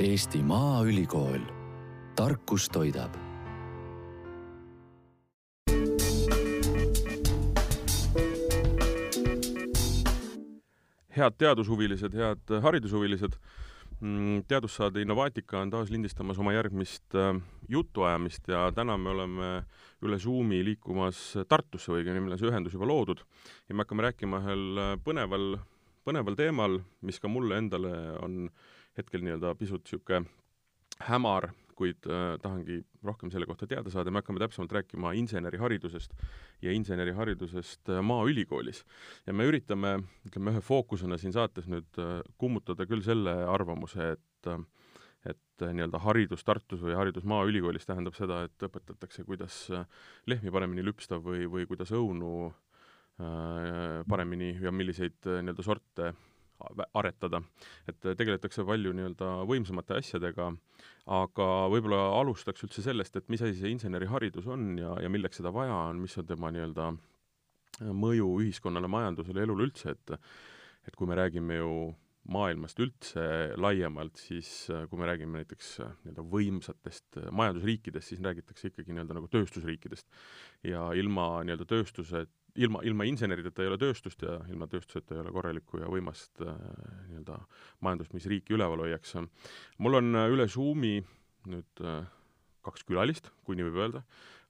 Eesti Maaülikool, tarkus toidab. Head teadushuvilised, head haridushuvilised, mm, teadussaade Innovaatika on taas lindistamas oma järgmist äh, jutuajamist ja täna me oleme üle Zoomi liikumas Tartusse või õigemini meil on see ühendus juba loodud. Ja me hakkame rääkima ühel äh, põneval, põneval teemal, mis ka mulle endale on hetkel nii-öelda pisut niisugune hämar kuid äh, tahangi rohkem selle kohta teada saada, me hakkame täpsemalt rääkima inseneriharidusest ja inseneriharidusest äh, Maaülikoolis. ja me üritame, ütleme ühe fookusena siin saates nüüd äh, kummutada küll selle arvamuse, et äh, et äh, nii-öelda haridus Tartus või haridus Maaülikoolis tähendab seda, et õpetatakse, kuidas äh, lehmi paremini lüpsta või, või kuidas õunu paremini ja milliseid nii-öelda sorte aretada. et tegeletakse palju nii-öelda võimsamate asjadega, aga võib-olla alustaks üldse sellest, et mis asi see inseneriharidus on ja, ja milleks seda vaja on, mis on tema nii-öelda mõju ühiskonnale, majandusele, elule üldse, et et kui me räägime ju maailmast üldse laiemalt, siis kui me räägime näiteks nii-öelda võimsatest majandusriikidest, siis räägitakse ikkagi nii-öelda nagu tööstusriikidest. ja ilma nii-öelda tööstuse ilma, ilma insenerideta ei ole tööstust ja ilma tööstuseta ei ole korralikku ja võimast äh, nii-öelda majandust, mis riiki üleval hoiaks. mul on äh, üle Zoomi nüüd äh, kaks külalist, kui nii võib öelda,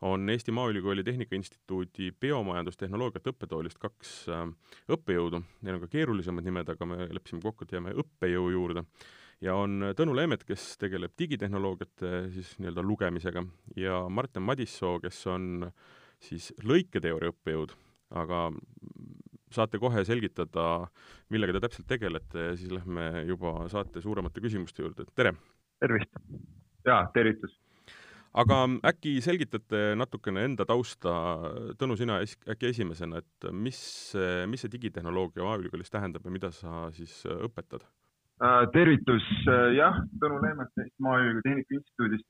on Eesti Maaülikooli Tehnika Instituudi biomajandustehnoloogiate õppetoolist kaks äh, õppejõudu, neil on ka keerulisemad nimed, aga me leppisime kokku, et jääme õppejõu juurde. ja on Tõnu Leemet, kes tegeleb digitehnoloogiate siis nii-öelda lugemisega ja Martin Madissoo, kes on siis lõiketeooria õppejõud aga saate kohe selgitada, millega te täpselt tegelete ja siis lähme juba saate suuremate küsimuste juurde, tere! tervist! jaa, tervitus! aga äkki selgitate natukene enda tausta, Tõnu, sina äkki esimesena, et mis mis see digitehnoloogia Maaülikoolis tähendab ja mida sa siis õpetad? Äh, tervitus, äh, jah, Tõnu Leemet Eesti Maaülikooli Tehnika Instituudist.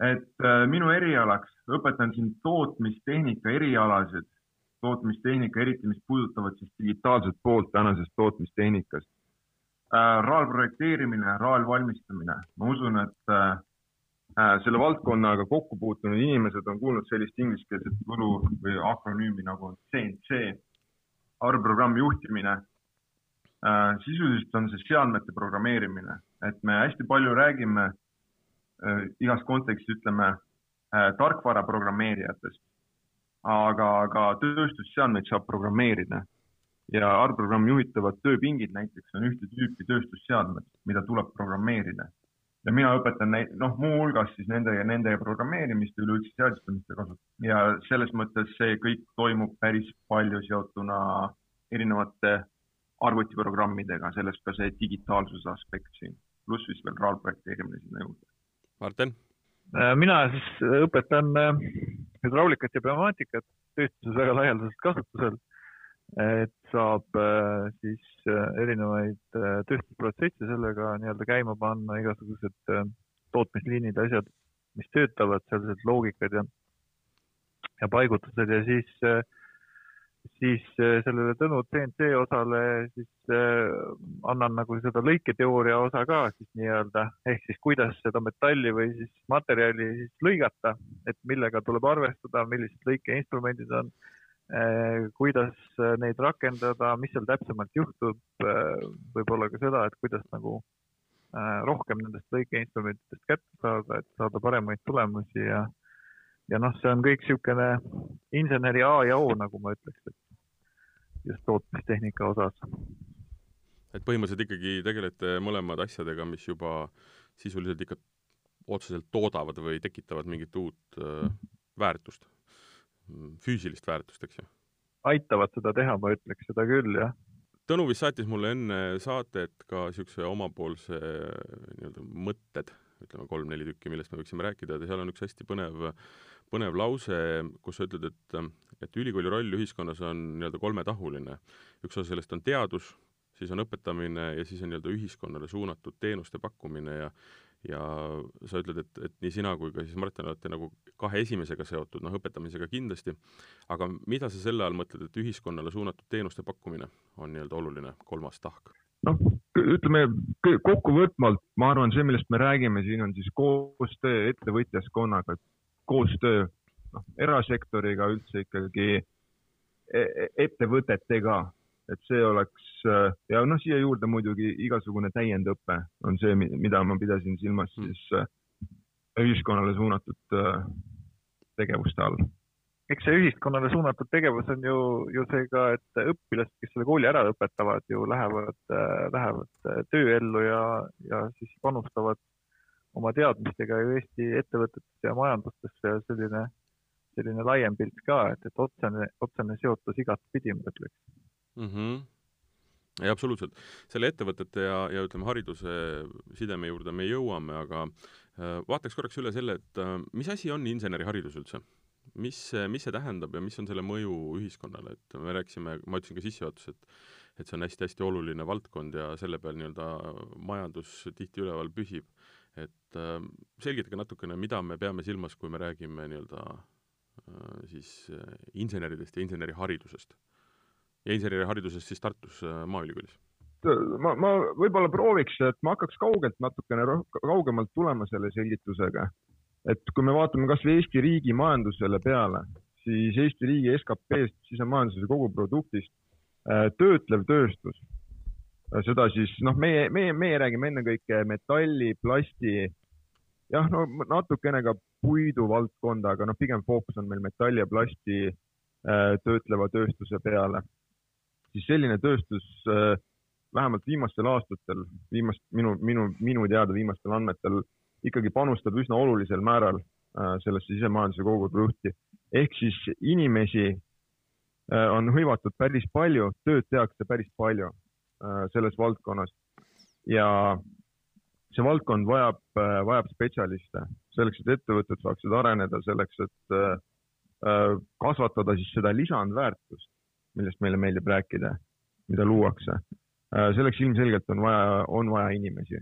et äh, minu erialaks õpetan siin tootmistehnika erialasid tootmistehnika, eriti mis puudutavad siis digitaalset poolt tänasest tootmistehnikast äh,. RAL projekteerimine, RAL valmistamine, ma usun, et äh, äh, selle valdkonnaga kokku puutunud inimesed on kuulnud sellist ingliskeelset võlu või akronüümi nagu CNC, arvprogrammi juhtimine. Sisuliselt on see seadmete programmeerimine, et me hästi palju räägime igas kontekstis ütleme tarkvara programmeerijatest aga, aga tööstusseadmeid saab programmeerida ja arvprogrammi juhitavad tööpingid näiteks on ühte tüüpi tööstusseadmed, mida tuleb programmeerida. ja mina õpetan neid, noh, muuhulgas siis nende ja nende programmeerimist ja üleüldse seadistamiste kasutamist ja selles mõttes see kõik toimub päris palju seotuna erinevate arvutiprogrammidega, sellest ka see digitaalsuse aspekt siin, pluss siis veel RAL projekteerimine sinna juurde. Martin? Mina siis õpetan äh, hüdraulikat ja pneumaatikat tööstuses väga laialdaselt kasutusel. et saab äh, siis äh, erinevaid äh, tööstusprotsesse sellega nii-öelda käima panna, igasugused tootmisliinid, asjad, mis töötavad, sellised loogikad ja, ja paigutused ja siis äh, siis äh, sellele Tõnu CNC osale siis äh, annan nagu seda lõiketeooria osa ka siis nii-öelda, ehk siis kuidas seda metalli või siis materjali siis lõigata, et millega tuleb arvestada, millised lõikeinstrumendid on, äh, kuidas neid rakendada, mis seal täpsemalt juhtub, võib-olla ka seda, et kuidas nagu rohkem nendest lõikeinstrumentidest kätte saada, et saada paremaid tulemusi ja ja noh, see on kõik niisugune inseneri A ja O, nagu ma ütleks, et just tootmistehnika osas. et põhimõtteliselt ikkagi tegelete mõlemad asjadega, mis juba sisuliselt ikka otseselt toodavad või tekitavad mingit uut äh, väärtust, füüsilist väärtust, eks ju? aitavad seda teha, ma ütleks seda küll, jah. Tõnu vist saatis mulle enne saadet ka niisuguse omapoolse nii-öelda mõtted, ütleme kolm-neli tükki, millest me võiksime rääkida ja seal on üks hästi põnev põnev lause, kus sa ütled, et, et ülikooli roll ühiskonnas on nii-öelda kolmetahuline. üks osa sellest on teadus, siis on õpetamine ja siis on nii-öelda ühiskonnale suunatud teenuste pakkumine ja ja sa ütled, et, et nii sina kui ka siis Martin olete nagu kahe esimesega seotud, noh, õpetamisega kindlasti, aga mida sa selle all mõtled, et ühiskonnale suunatud teenuste pakkumine on nii-öelda oluline kolmas tahk? noh, ütleme kokkuvõtvalt, ma arvan, see, millest me räägime siin, on siis koostöö ettevõtjaskonnaga, koostöö noh, erasektoriga üldse ikkagi e, e, ettevõtetega, et see oleks ja noh, siia juurde muidugi igasugune täiendõpe on see, mida ma pidasin silmas mm. siis ühiskonnale suunatud tegevuste all eks see ühiskonnale suunatud tegevus on ju, ju see ka, et õpilased, kes selle kooli ära lõpetavad, ju lähevad, lähevad tööellu ja, ja siis panustavad oma teadmistega ju Eesti ettevõtetesse ja majandustesse ja selline, selline laiem pilt ka, et, et otsene, otsene seotus igatpidi, ma ütleks mm. -hmm ei, absoluutselt. selle ettevõtete ja, ja ütleme, hariduse sideme juurde me jõuame, aga äh, vaataks korraks üle selle, et äh, mis asi on inseneriharidus üldse? mis, mis see tähendab ja mis on selle mõju ühiskonnale, et me rääkisime, ma ütlesin ka sissejuhatuses, et et see on hästi-hästi oluline valdkond ja selle peal nii-öelda majandus tihti üleval püsib. Et äh, selgitage natukene, mida me peame silmas, kui me räägime nii-öelda äh, siis äh, inseneridest ja inseneriharidusest. ja inseneriharidusest siis Tartus äh, Maaülikoolis ma, ma võib-olla prooviks, et ma hakkaks kaugelt natukene kaugemalt tulema selle selgitusega et kui me vaatame kasvõi Eesti riigi majandusele peale, siis Eesti riigi SKP-st, sisemajanduse koguproduktist töötlev tööstus, seda siis noh, meie, meie, meie räägime ennekõike metalli, plasti, jah, no natukene ka puidu valdkonda, aga noh, pigem fookus on meil metalli ja plasti äh, töötleva tööstuse peale. siis selline tööstus vähemalt viimastel aastatel, viimast, minu, minu, minu teada viimastel andmetel ikkagi panustab üsna olulisel määral äh, sellesse sisemajanduse koguprodukti. ehk siis inimesi äh, on hõivatud päris palju, tööd tehakse päris palju äh, selles valdkonnas ja see valdkond vajab, vajab spetsialiste selleks, et ettevõtted saaksid areneda, selleks, et kasvatada siis seda lisandväärtust, millest meile meeldib rääkida, mida luuakse. selleks ilmselgelt on vaja, on vaja inimesi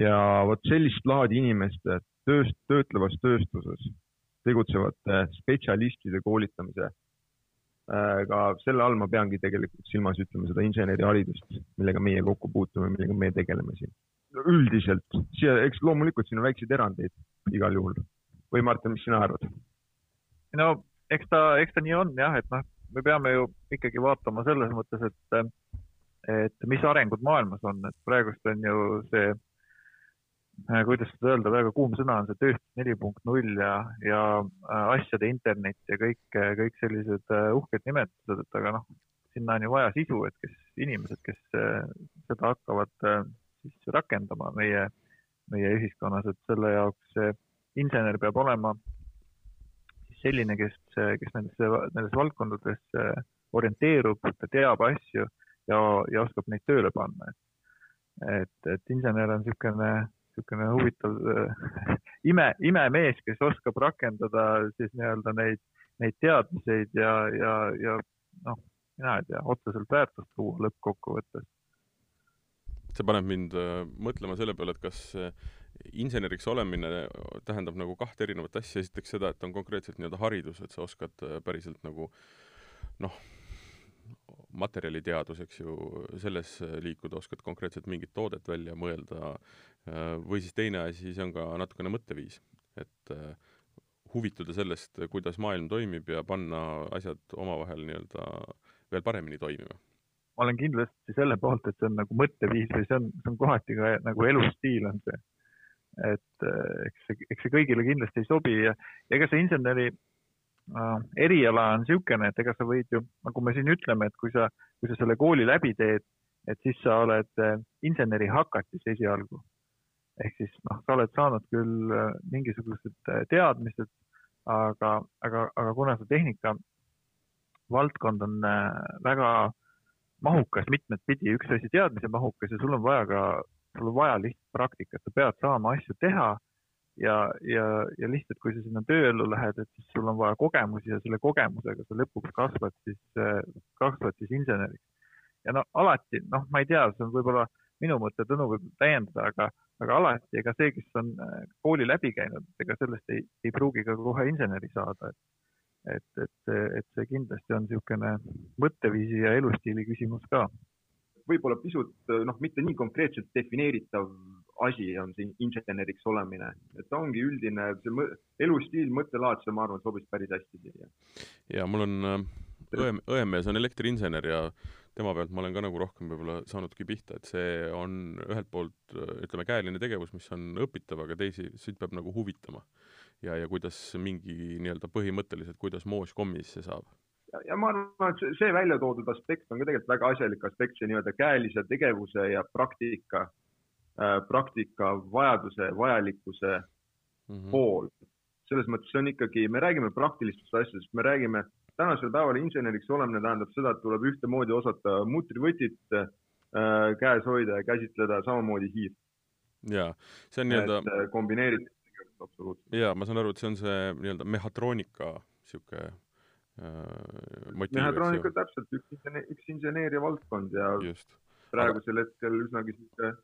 ja vot sellist laadi inimeste tööst, töötlevas tööstuses tegutsevate spetsialistide koolitamise äh, ka selle all ma peangi tegelikult silmas, ütleme seda inseneriharidust, millega meie kokku puutume, millega me tegeleme siin. üldiselt, siia, eks loomulikult siin on väikseid erandeid igal juhul. või Martin, mis sina arvad? no eks ta, eks ta nii on jah, et noh, me peame ju ikkagi vaatama selles mõttes, et, et mis arengud maailmas on, et praegust on ju see Äh, kuidas seda öelda, väga kuum sõna on see tööstus neli punkt null ja, ja äh, asjade internet ja kõik, kõik sellised äh, uhked nimetused, et aga noh, sinna on ju vaja sisu, et kes, inimesed, kes seda hakkavad siis rakendama meie, meie ühiskonnas, et selle jaoks insener peab olema selline, kes, kes nendesse, nendes valdkondades orienteerub, ta teab asju ja, ja oskab neid tööle panna. et, et insener on niisugune niisugune huvitav äh, ime, imemees, kes oskab rakendada siis nii-öelda neid, neid teadmiseid ja, ja, ja noh, mina ei tea, otseselt väärtust luua lõppkokkuvõttes. see paneb mind äh, mõtlema selle peale, et kas äh, inseneriks olemine tähendab nagu kahte erinevat asja, esiteks seda, et on konkreetselt nii-öelda haridus, et sa oskad päriselt nagu noh, materjaliteadus, eks ju, selles liikuda, oskad konkreetselt mingit toodet välja mõelda, või siis teine asi, see on ka natukene mõtteviis, et äh, huvituda sellest, kuidas maailm toimib ja panna asjad omavahel nii-öelda veel paremini toimima. ma olen kindlasti selle poolt, et see on nagu mõtteviis või see on, see on kohati ka nagu elustiil on see. et äh, eks see, eks see kõigile kindlasti ei sobi ja ega see inseneri äh, eriala on niisugune, et ega sa võid ju, nagu me siin ütleme, et kui sa, kui sa selle kooli läbi teed, et siis sa oled äh, inseneri hakatis esialgu. ehk siis noh, sa oled saanud küll äh, mingisugused äh, teadmised, aga, aga, aga kuna see tehnika valdkond on äh, väga mahukas mitmet pidi, üks asi teadmise mahukas ja sul on vaja ka, sul on vaja lihtsalt praktikat, sa pead saama asju teha ja, ja, ja lihtsalt, kui sa sinna tööellu lähed, et siis sul on vaja kogemusi ja selle kogemusega sa lõpuks kasvad siis, kasvad siis inseneriks. ja no alati, noh, ma ei tea, see on võib-olla minu mõte, Tõnu võib täiendada, aga, aga alati, ega see, kes on kooli läbi käinud, ega sellest ei, ei pruugi ka kohe inseneri saada, et et, et, et see kindlasti on niisugune mõtteviisi ja elustiili küsimus ka võib-olla pisut noh, mitte nii konkreetselt defineeritav asi on see inseneriks olemine, et ta ongi üldine see elustiil, mõttelaad, see ma arvan, sobis päris hästi siia. ja mul on äh, õe, õemees on elektriinsener ja tema pealt ma olen ka nagu rohkem võib-olla saanudki pihta, et see on ühelt poolt ütleme, käeline tegevus, mis on õpitav, aga teisi, sind peab nagu huvitama. ja, ja kuidas mingi nii-öelda põhimõtteliselt, kuidas moos kommisse saab ja, ma arvan, et see, see välja toodud aspekt on ka tegelikult väga asjalik aspekt, see nii-öelda käelise tegevuse ja praktika äh,, praktika vajaduse, vajalikkuse mm -hmm. pool. selles mõttes see on ikkagi, me räägime praktilistest asjadest, me räägime tänasel päeval inseneriks olemine tähendab seda, et tuleb ühtemoodi osata mutrivõtit äh, käes hoida ja käsitleda samamoodi hiirt. jaa, see on nii-öelda äh, kombineeritud tegevus absoluutselt. jaa, ma saan aru, et see on see nii-öelda mehhatroonika niisugune äh, mehhatroonika täpselt, üks, üks inseneeria valdkond ja Just. praegusel aga... hetkel üsnagi niisugune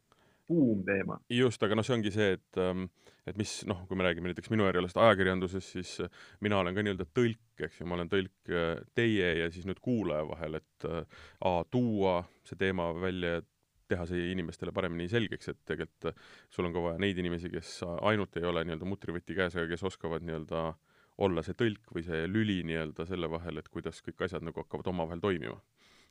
buumteema. just, aga noh, see ongi see, et, ähm, et mis noh, kui me räägime näiteks minu erialast ajakirjanduses, siis äh, mina olen ka nii-öelda tõlk, eks ju, ma olen tõlk äh, teie ja siis nüüd kuulaja vahel, et äh, a, tuua see teema välja ja teha see inimestele paremini selgeks, et tegelikult sul on ka vaja neid inimesi, kes ainult ei ole nii-öelda mutrivõti käes, aga kes oskavad nii-öelda olla see tõlk või see lüli nii-öelda selle vahel, et kuidas kõik asjad nagu hakkavad omavahel toimima.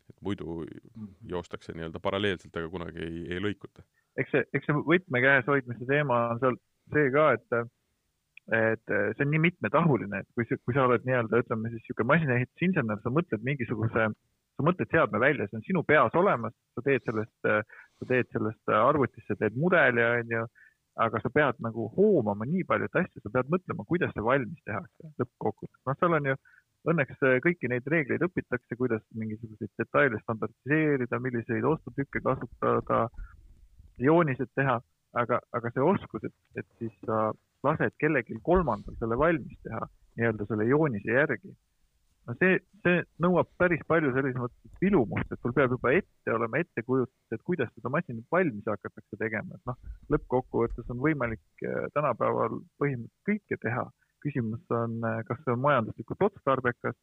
Et muidu mm. joostakse nii-öelda paralleelselt, aga kunagi ei, ei lõikuta eks see, eks see võtme käes hoidmise teema on seal see ka, et, et see on nii mitmetahuline, et kui, kui sa oled nii-öelda, ütleme siis niisugune masinaehitusinsener, sa mõtled mingisuguse, sa mõtled seadme välja, see on sinu peas olemas, sa teed sellest, sa teed sellest arvutisse, teed mudeli, onju, aga sa pead nagu hoomama nii paljut asju, sa pead mõtlema, kuidas see valmis tehakse lõppkokkuvõttes. noh, seal on ju õnneks kõiki neid reegleid õpitakse, kuidas mingisuguseid detaile standardiseerida, milliseid ostutükke kasutada, joonised teha, aga, aga see oskus, et, et siis sa lased kellelgi kolmandal selle valmis teha nii-öelda selle joonise järgi. no see, see nõuab päris palju selles mõttes vilumust, et sul peab juba ette olema ettekujutus, et kuidas seda masinat valmis hakatakse tegema, et noh, lõppkokkuvõttes on võimalik äh, tänapäeval põhimõtteliselt kõike teha. Küsimus on, äh, kas see on majanduslikult otstarbekas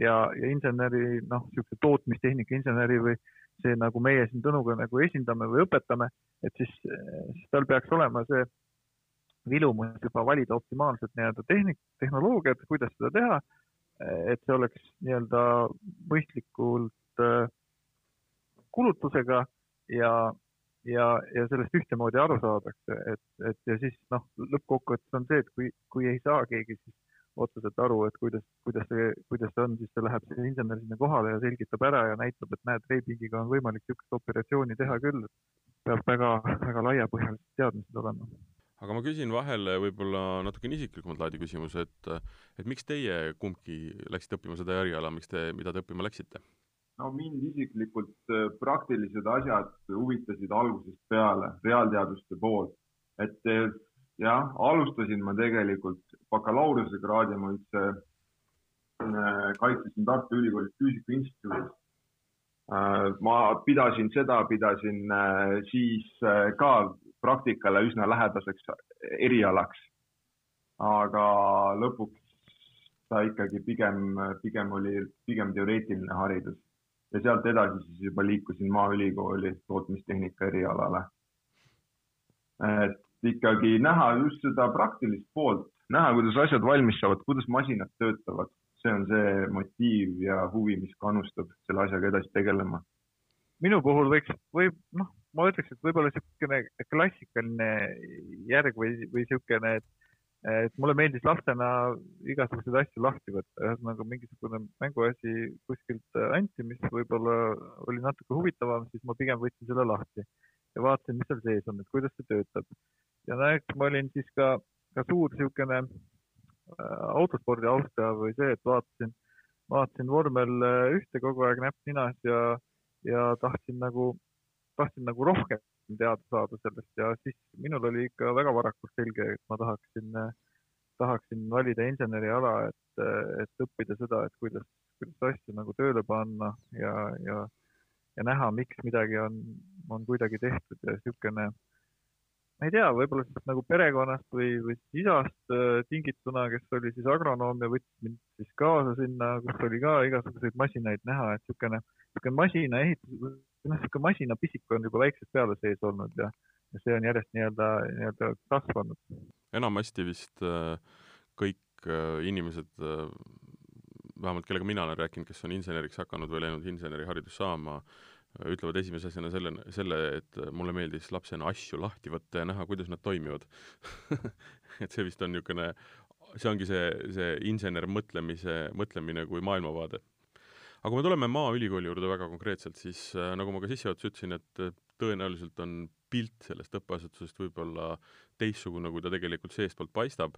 ja, ja inseneri, noh, niisuguse tootmistehnika inseneri või see, nagu meie siin Tõnuga nagu esindame või õpetame, et siis, siis tal peaks olema see vilumus juba valida optimaalset nii-öelda tehnik-, tehnoloogiat, kuidas seda teha, et see oleks nii-öelda mõistlikult kulutusega ja, ja, ja sellest ühtemoodi aru saadakse, et, et ja siis noh, lõppkokkuvõttes on see, et kui, kui ei saa keegi siis otseselt aru, et kuidas, kuidas see, kuidas see on, siis ta läheb see insener sinna kohale ja selgitab ära ja näitab, et näed, reibigiga on võimalik niisugust operatsiooni teha küll. peab väga, väga laiapõhjalised teadmised olema. aga ma küsin vahele võib-olla natukene isiklikumat laadi küsimuse, et, et miks teie kumbki läksite õppima seda eriala, miks te, mida te õppima läksite? No mind isiklikult äh, praktilised asjad huvitasid algusest peale, reaalteaduste pool, et äh, jah, alustasin ma tegelikult bakalaureusekraadi, ma üldse äh, kaitsesin Tartu Ülikoolis Füüsika Instituudis. Ma pidasin seda, pidasin siis ka praktikale üsna lähedaseks erialaks. aga lõpuks ta ikkagi pigem, pigem oli, pigem teoreetiline haridus ja sealt edasi siis juba liikusin Maaülikooli tootmistehnika erialale. et ikkagi näha just seda praktilist poolt, näha, kuidas asjad valmis saavad, kuidas masinad töötavad. see on see motiiv ja huvi, mis kannustab selle asjaga edasi tegelema. minu puhul võiks, võib, noh, ma ütleks, et võib-olla niisugune klassikaline järg või, või niisugune, et et mulle meeldis lastena igasuguseid asju lahti võtta, ühesõnaga mingisugune mänguasi kuskilt anti, mis võib-olla oli natuke huvitavam, siis ma pigem võtsin selle lahti ja vaatasin, mis seal sees on, et kuidas see töötab. Ja no eks ma olin siis ka, ka suur niisugune äh, autospordi austaja või see, et vaatasin, vaatasin vormel äh, ühte kogu aeg näpp ninas ja, ja tahtsin nagu, tahtsin nagu rohkem teada saada sellest. Ja siis minul oli ikka väga varakult selge, et ma tahaksin, tahaksin valida inseneriala, et, et õppida seda, et kuidas, kuidas asju nagu tööle panna ja, ja, ja näha, miks midagi on, on kuidagi tehtud ja niisugune ma ei tea, võib-olla siis nagu perekonnast või, või siis isast äh, tingituna, kes oli siis agronoom ja võttis mind siis kaasa sinna, kus oli ka igasuguseid masinaid näha, et niisugune, niisugune masinaehitus noh, niisugune masinapisik on juba väiksest peale sees olnud ja, ja see on järjest nii-öelda, nii-öelda kasvanud. enamasti vist äh, kõik äh, inimesed äh, vähemalt kellega mina olen rääkinud, kes on inseneriks hakanud või läinud inseneriharidust saama, ütlevad esimese asjana selle, selle, et mulle meeldis lapsena asju lahti võtta ja näha, kuidas nad toimivad et see vist on niisugune, see ongi see, see insener mõtlemise, mõtlemine kui maailmavaade. Aga kui me tuleme Maaülikooli juurde väga konkreetselt, siis äh, nagu ma ka sissejuhatuses ütlesin, et tõenäoliselt on pilt sellest õppeasutusest võib-olla teistsugune, kui ta tegelikult seestpoolt paistab,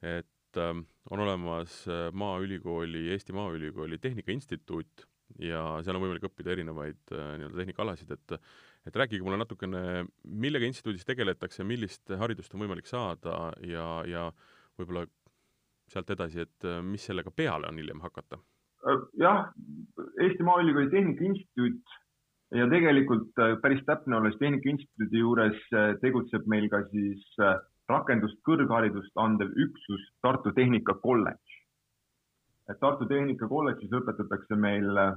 et ähm, on olemas äh, Maaülikooli, Eesti Maaülikooli Tehnika Instituut ja seal on võimalik õppida erinevaid äh, nii-öelda tehnikaalasid, et et rääkige mulle natukene, millega instituudis tegeletakse, millist haridust on võimalik saada ja, ja võib-olla sealt edasi, et äh, mis sellega peale on hiljem hakata? Jah, Eesti Maaülikooli Tehnika Instituut ja tegelikult päris täpne olles Tehnika Instituudi juures tegutseb meil ka siis rakendust kõrgharidust andev üksus Tartu Tehnikakolledž. et Tartu Tehnikakolledžis õpetatakse meil äh,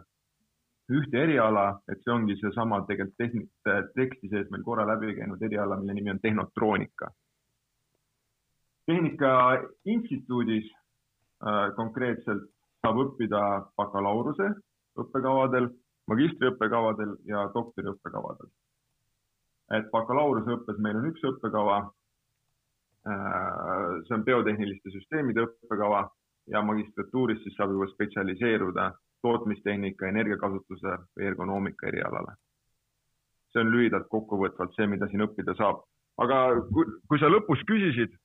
ühte eriala, et see ongi seesama tegelikult tehnik-, teksti sees meil korra läbi käinud eriala, mille nimi on tehnotroonika. tehnika instituudis äh, konkreetselt saab õppida bakalaureuse õppekavadel, magistriõppekavadel ja doktoriõppekavadel. et bakalaureuseõppes meil on üks õppekava Äh, see on biotehniliste süsteemide õppekava ja magistratuuris siis saab juba spetsialiseeruda tootmistehnika, energiakasutuse või ergonoomika erialale. see on lühidalt kokkuvõtvalt see, mida siin õppida saab. aga kui, kui sa lõpus küsisid,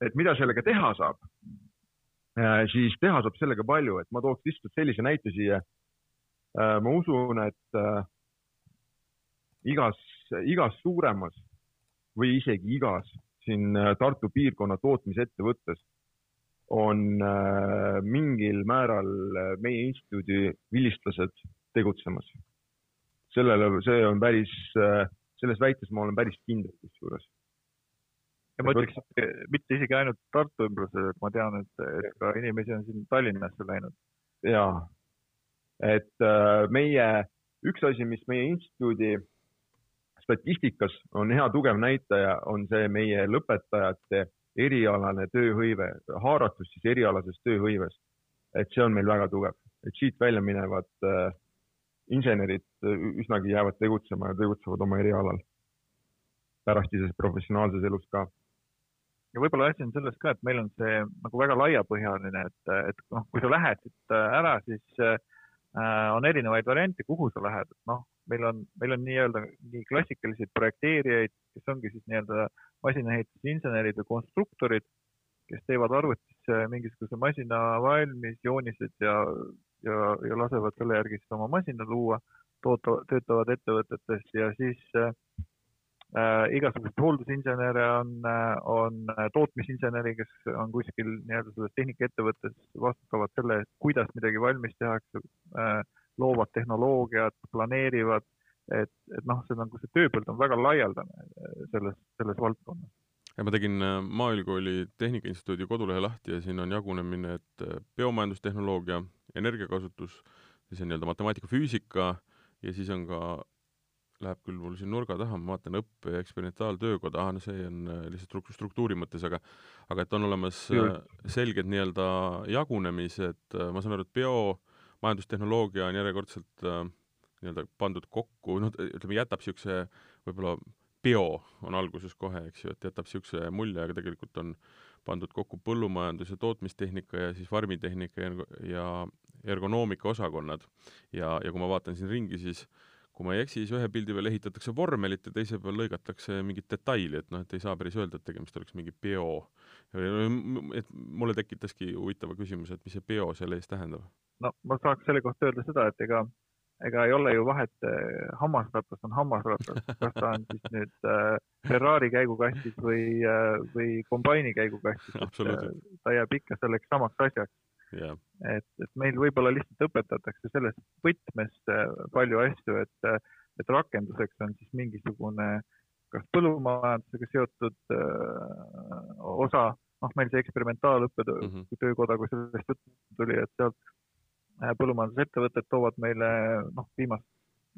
et mida sellega teha saab, siis teha saab sellega palju, et ma tooks lihtsalt sellise näite siia. Äh, ma usun, et igas, igas suuremas või isegi igas siin äh, Tartu piirkonna tootmisettevõttes on äh, mingil määral äh, meie instituudi vilistlased tegutsemas. sellele, see on päris, selles väites ma olen päris kindel kusjuures. Ja ma ütleks, mitte isegi ainult Tartu ümbruses, et ma tean, et, et ka inimesi on siin Tallinnasse läinud. ja, et meie, üks asi, mis meie instituudi statistikas on hea tugev näitaja, on see meie lõpetajate erialane tööhõive, haaratus siis erialasest tööhõivest. et see on meil väga tugev, et siit välja minevad äh, insenerid üsnagi jäävad tegutsema ja tegutsevad oma erialal pärastises professionaalses elus ka. Ja võib-olla asi on selles ka, et meil on see nagu väga laiapõhjaline, et, et noh, kui sa lähed siit ära, siis äh, on erinevaid variante, kuhu sa lähed, et noh, meil on, meil on nii-öelda nii klassikalised projekteerijaid, kes ongi siis nii-öelda masinaehitusinsenerid või konstruktorid, kes teevad arvutisse mingisuguse masina valmis, joonised ja, ja, ja lasevad selle järgi siis oma masina luua, toota, töötavad ettevõtetes ja siis äh, igasuguseid hooldusinsenere on, on tootmisinseneri, kes on kuskil nii-öelda selles tehnikaettevõttes, vastutavad selle eest, kuidas midagi valmis tehakse äh, loovad tehnoloogiat, planeerivad, et, et noh, see nagu see tööpõld on väga laialdane selles, selles valdkonnas. ja ma tegin äh, Maaülikooli Tehnikainstituudi kodulehe lahti ja siin on jagunemine, et äh, biomajandustehnoloogia, energiakasutus, siis on nii-öelda matemaatika, füüsika ja siis on ka läheb küll mul siin nurga taha, ma vaatan õppe- ja eksperimentaaltöökoda, ah no see on äh, lihtsalt struktuuri mõttes, aga aga et on olemas selged nii-öelda jagunemised, ma saan aru, et bio, majandustehnoloogia on järjekordselt äh, nii-öelda pandud kokku, noh, ütleme, jätab niisuguse võib-olla bio on alguses kohe, eks ju, et jätab niisuguse mulje, aga tegelikult on pandud kokku põllumajandus- ja tootmistehnika ja siis farmitehnika ja, ja ergonoomika osakonnad. ja, ja kui ma vaatan siin ringi, siis kui ma ei eksi, siis ühe pildi peal ehitatakse vormelit ja teise peal lõigatakse mingit detaili, et noh, et ei saa päris öelda, et tegemist oleks mingi bio. et mulle tekitaski huvitava küsimuse, et mis see bio selle eest tähendab? No ma saaks selle kohta öelda seda, et ega, ega ei ole ju vahet, eh, hammasratas on hammasratas, kas ta on siis nüüd äh, Ferrari käigukastis või äh,, või kombaini käigukastis, ta jääb ikka selleks samaks asjaks yeah.. et, et meil võib-olla lihtsalt õpetatakse selles võtmes palju asju, et, et rakenduseks on siis mingisugune kas põllumajandusega seotud äh, osa, noh, meil see eksperimentaalõppe mm -hmm. töökoda, kui sellest juttu tuli, et sealt Äh, põllumajandusettevõtted toovad meile noh, viimast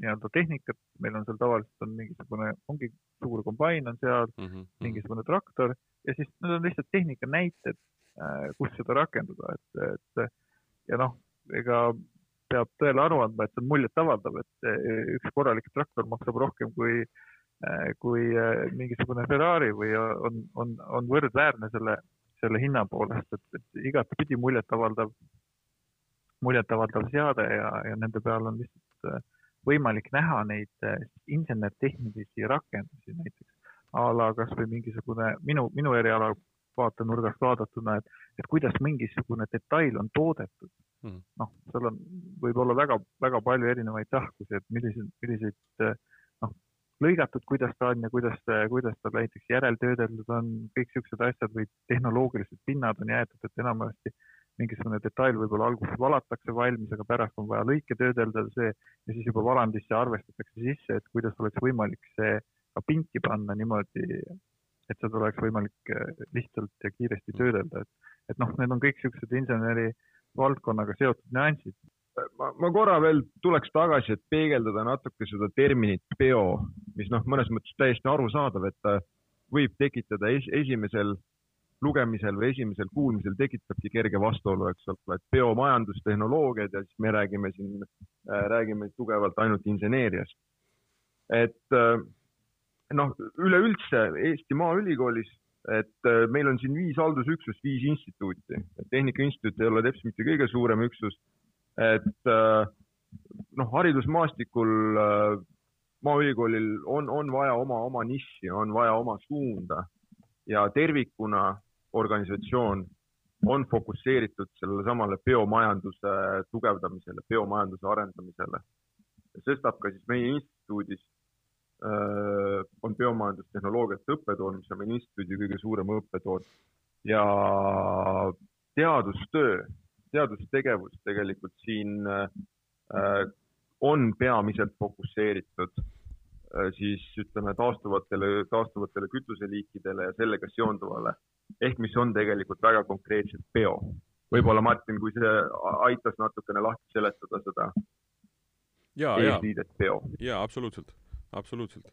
nii-öelda tehnikat, meil on seal tavaliselt on mingisugune, ongi suur kombain on seal mm, -hmm. mingisugune traktor ja siis need on lihtsalt tehnika näited, äh, kus seda rakendada, et, et ja noh, ega peab tõele aru andma, et see on muljetavaldav, et üks korralik traktor maksab rohkem kui, äh, kui äh, mingisugune Ferrari või on, on, on võrdväärne selle, selle hinna poolest, et, et igatpidi muljetavaldav, muljetavaldav seade ja, ja nende peal on lihtsalt võimalik näha neid insener-tehnilisi rakendusi näiteks a la kasvõi mingisugune minu, minu eriala vaatenurgast vaadatuna, et, et kuidas mingisugune detail on toodetud. Mm.. noh, seal on, võib olla väga, väga palju erinevaid tahkusi, et milliseid, milliseid noh, lõigatud, kuidas ta on ja kuidas, kuidas ta näiteks järeltöödeldud on, kõik siuksed asjad või tehnoloogilised pinnad on jäetud, et enamasti mingisugune detail võib-olla alguses valatakse valmis, aga pärast on vaja lõike töödelda see ja siis juba valandisse arvestatakse sisse, et kuidas oleks võimalik see ka pinki panna niimoodi, et seda oleks võimalik äh, lihtsalt ja kiiresti töödelda, et, et noh, need on kõik niisugused inseneri valdkonnaga seotud nüansid. ma, ma korra veel tuleks tagasi, et peegeldada natuke seda terminit peo, mis noh, mõnes mõttes täiesti arusaadav, et ta võib tekitada es esimesel lugemisel või esimesel kuulmisel tekitabki kerge vastuolu, eks ole, et biomajandustehnoloogiad ja siis me räägime siin äh,, räägime tugevalt ainult inseneeriast. et äh, noh, üleüldse Eesti Maaülikoolis, et äh, meil on siin viis haldusüksust, viis instituuti. Tehnika Instituut ei ole teps mitte kõige suurem üksus. et äh, noh, haridusmaastikul äh, Maaülikoolil on, on vaja oma, oma nišši, on vaja oma suunda ja tervikuna organisatsioon on fokusseeritud sellele samale biomajanduse tugevdamisele, biomajanduse arendamisele. sestap ka siis meie instituudis on biomajandustehnoloogiate õppetool, mis on instituudi kõige suurem õppetool ja teadustöö, teadustegevus tegelikult siin äh, on peamiselt fokusseeritud äh, siis ütleme taastuvatele, taastuvatele kütuseliikidele ja sellega seonduvale ehk mis on tegelikult väga konkreetselt bio. võib-olla Martin, kui see aitas natukene lahti seletada seda eesliidet bio. jaa, absoluutselt absoluutselt.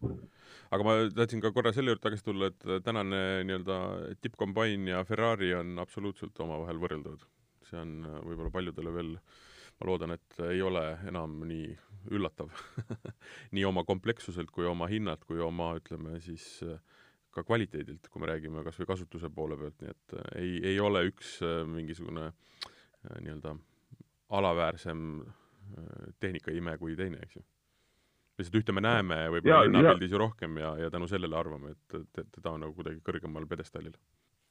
aga ma tahtsin ka korra selle juurde tagasi tulla, et tänane nii-öelda tippkombain ja Ferrari on absoluutselt omavahel võrreldavad. see on äh, võib-olla paljudele veel, ma loodan, et ei ole enam nii üllatav nii oma komplekssuselt kui oma hinnalt kui oma, ütleme siis äh, ka kvaliteedilt, kui me räägime kas või kasutuse poole pealt, nii et äh, ei, ei ole üks mingisugune nii-öelda alaväärsem tehnikaime kui teine, eks ju lihtsalt ühte me näeme võib-olla linnapildis ju rohkem ja, ja tänu sellele arvame, et, teda on nagu kuidagi kõrgemal pjedestaalil.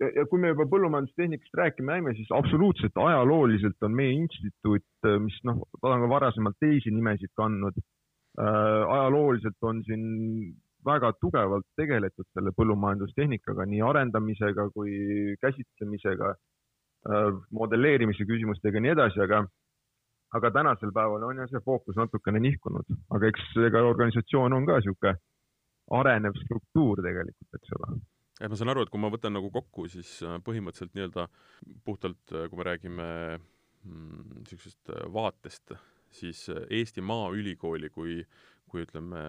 Ja, ja kui me juba põllumajandustehnikast rääkima jäime, siis absoluutselt ajalooliselt on meie instituut, mis noh, ta on ka varasemalt teisi nimesid kandnud äh,, ajalooliselt on siin väga tugevalt tegeletud selle põllumajandustehnikaga, nii arendamisega kui käsitlemisega äh,, modelleerimise küsimustega ja nii edasi, aga aga tänasel päeval on jah see fookus natukene nihkunud, aga eks ega organisatsioon on ka niisugune arenev struktuur tegelikult, eks ole. et ma saan aru, et kui ma võtan nagu kokku, siis äh, põhimõtteliselt nii-öelda puhtalt, äh, kui me räägime niisugusest mm, vaatest, siis äh, Eesti Maaülikooli kui, kui ütleme,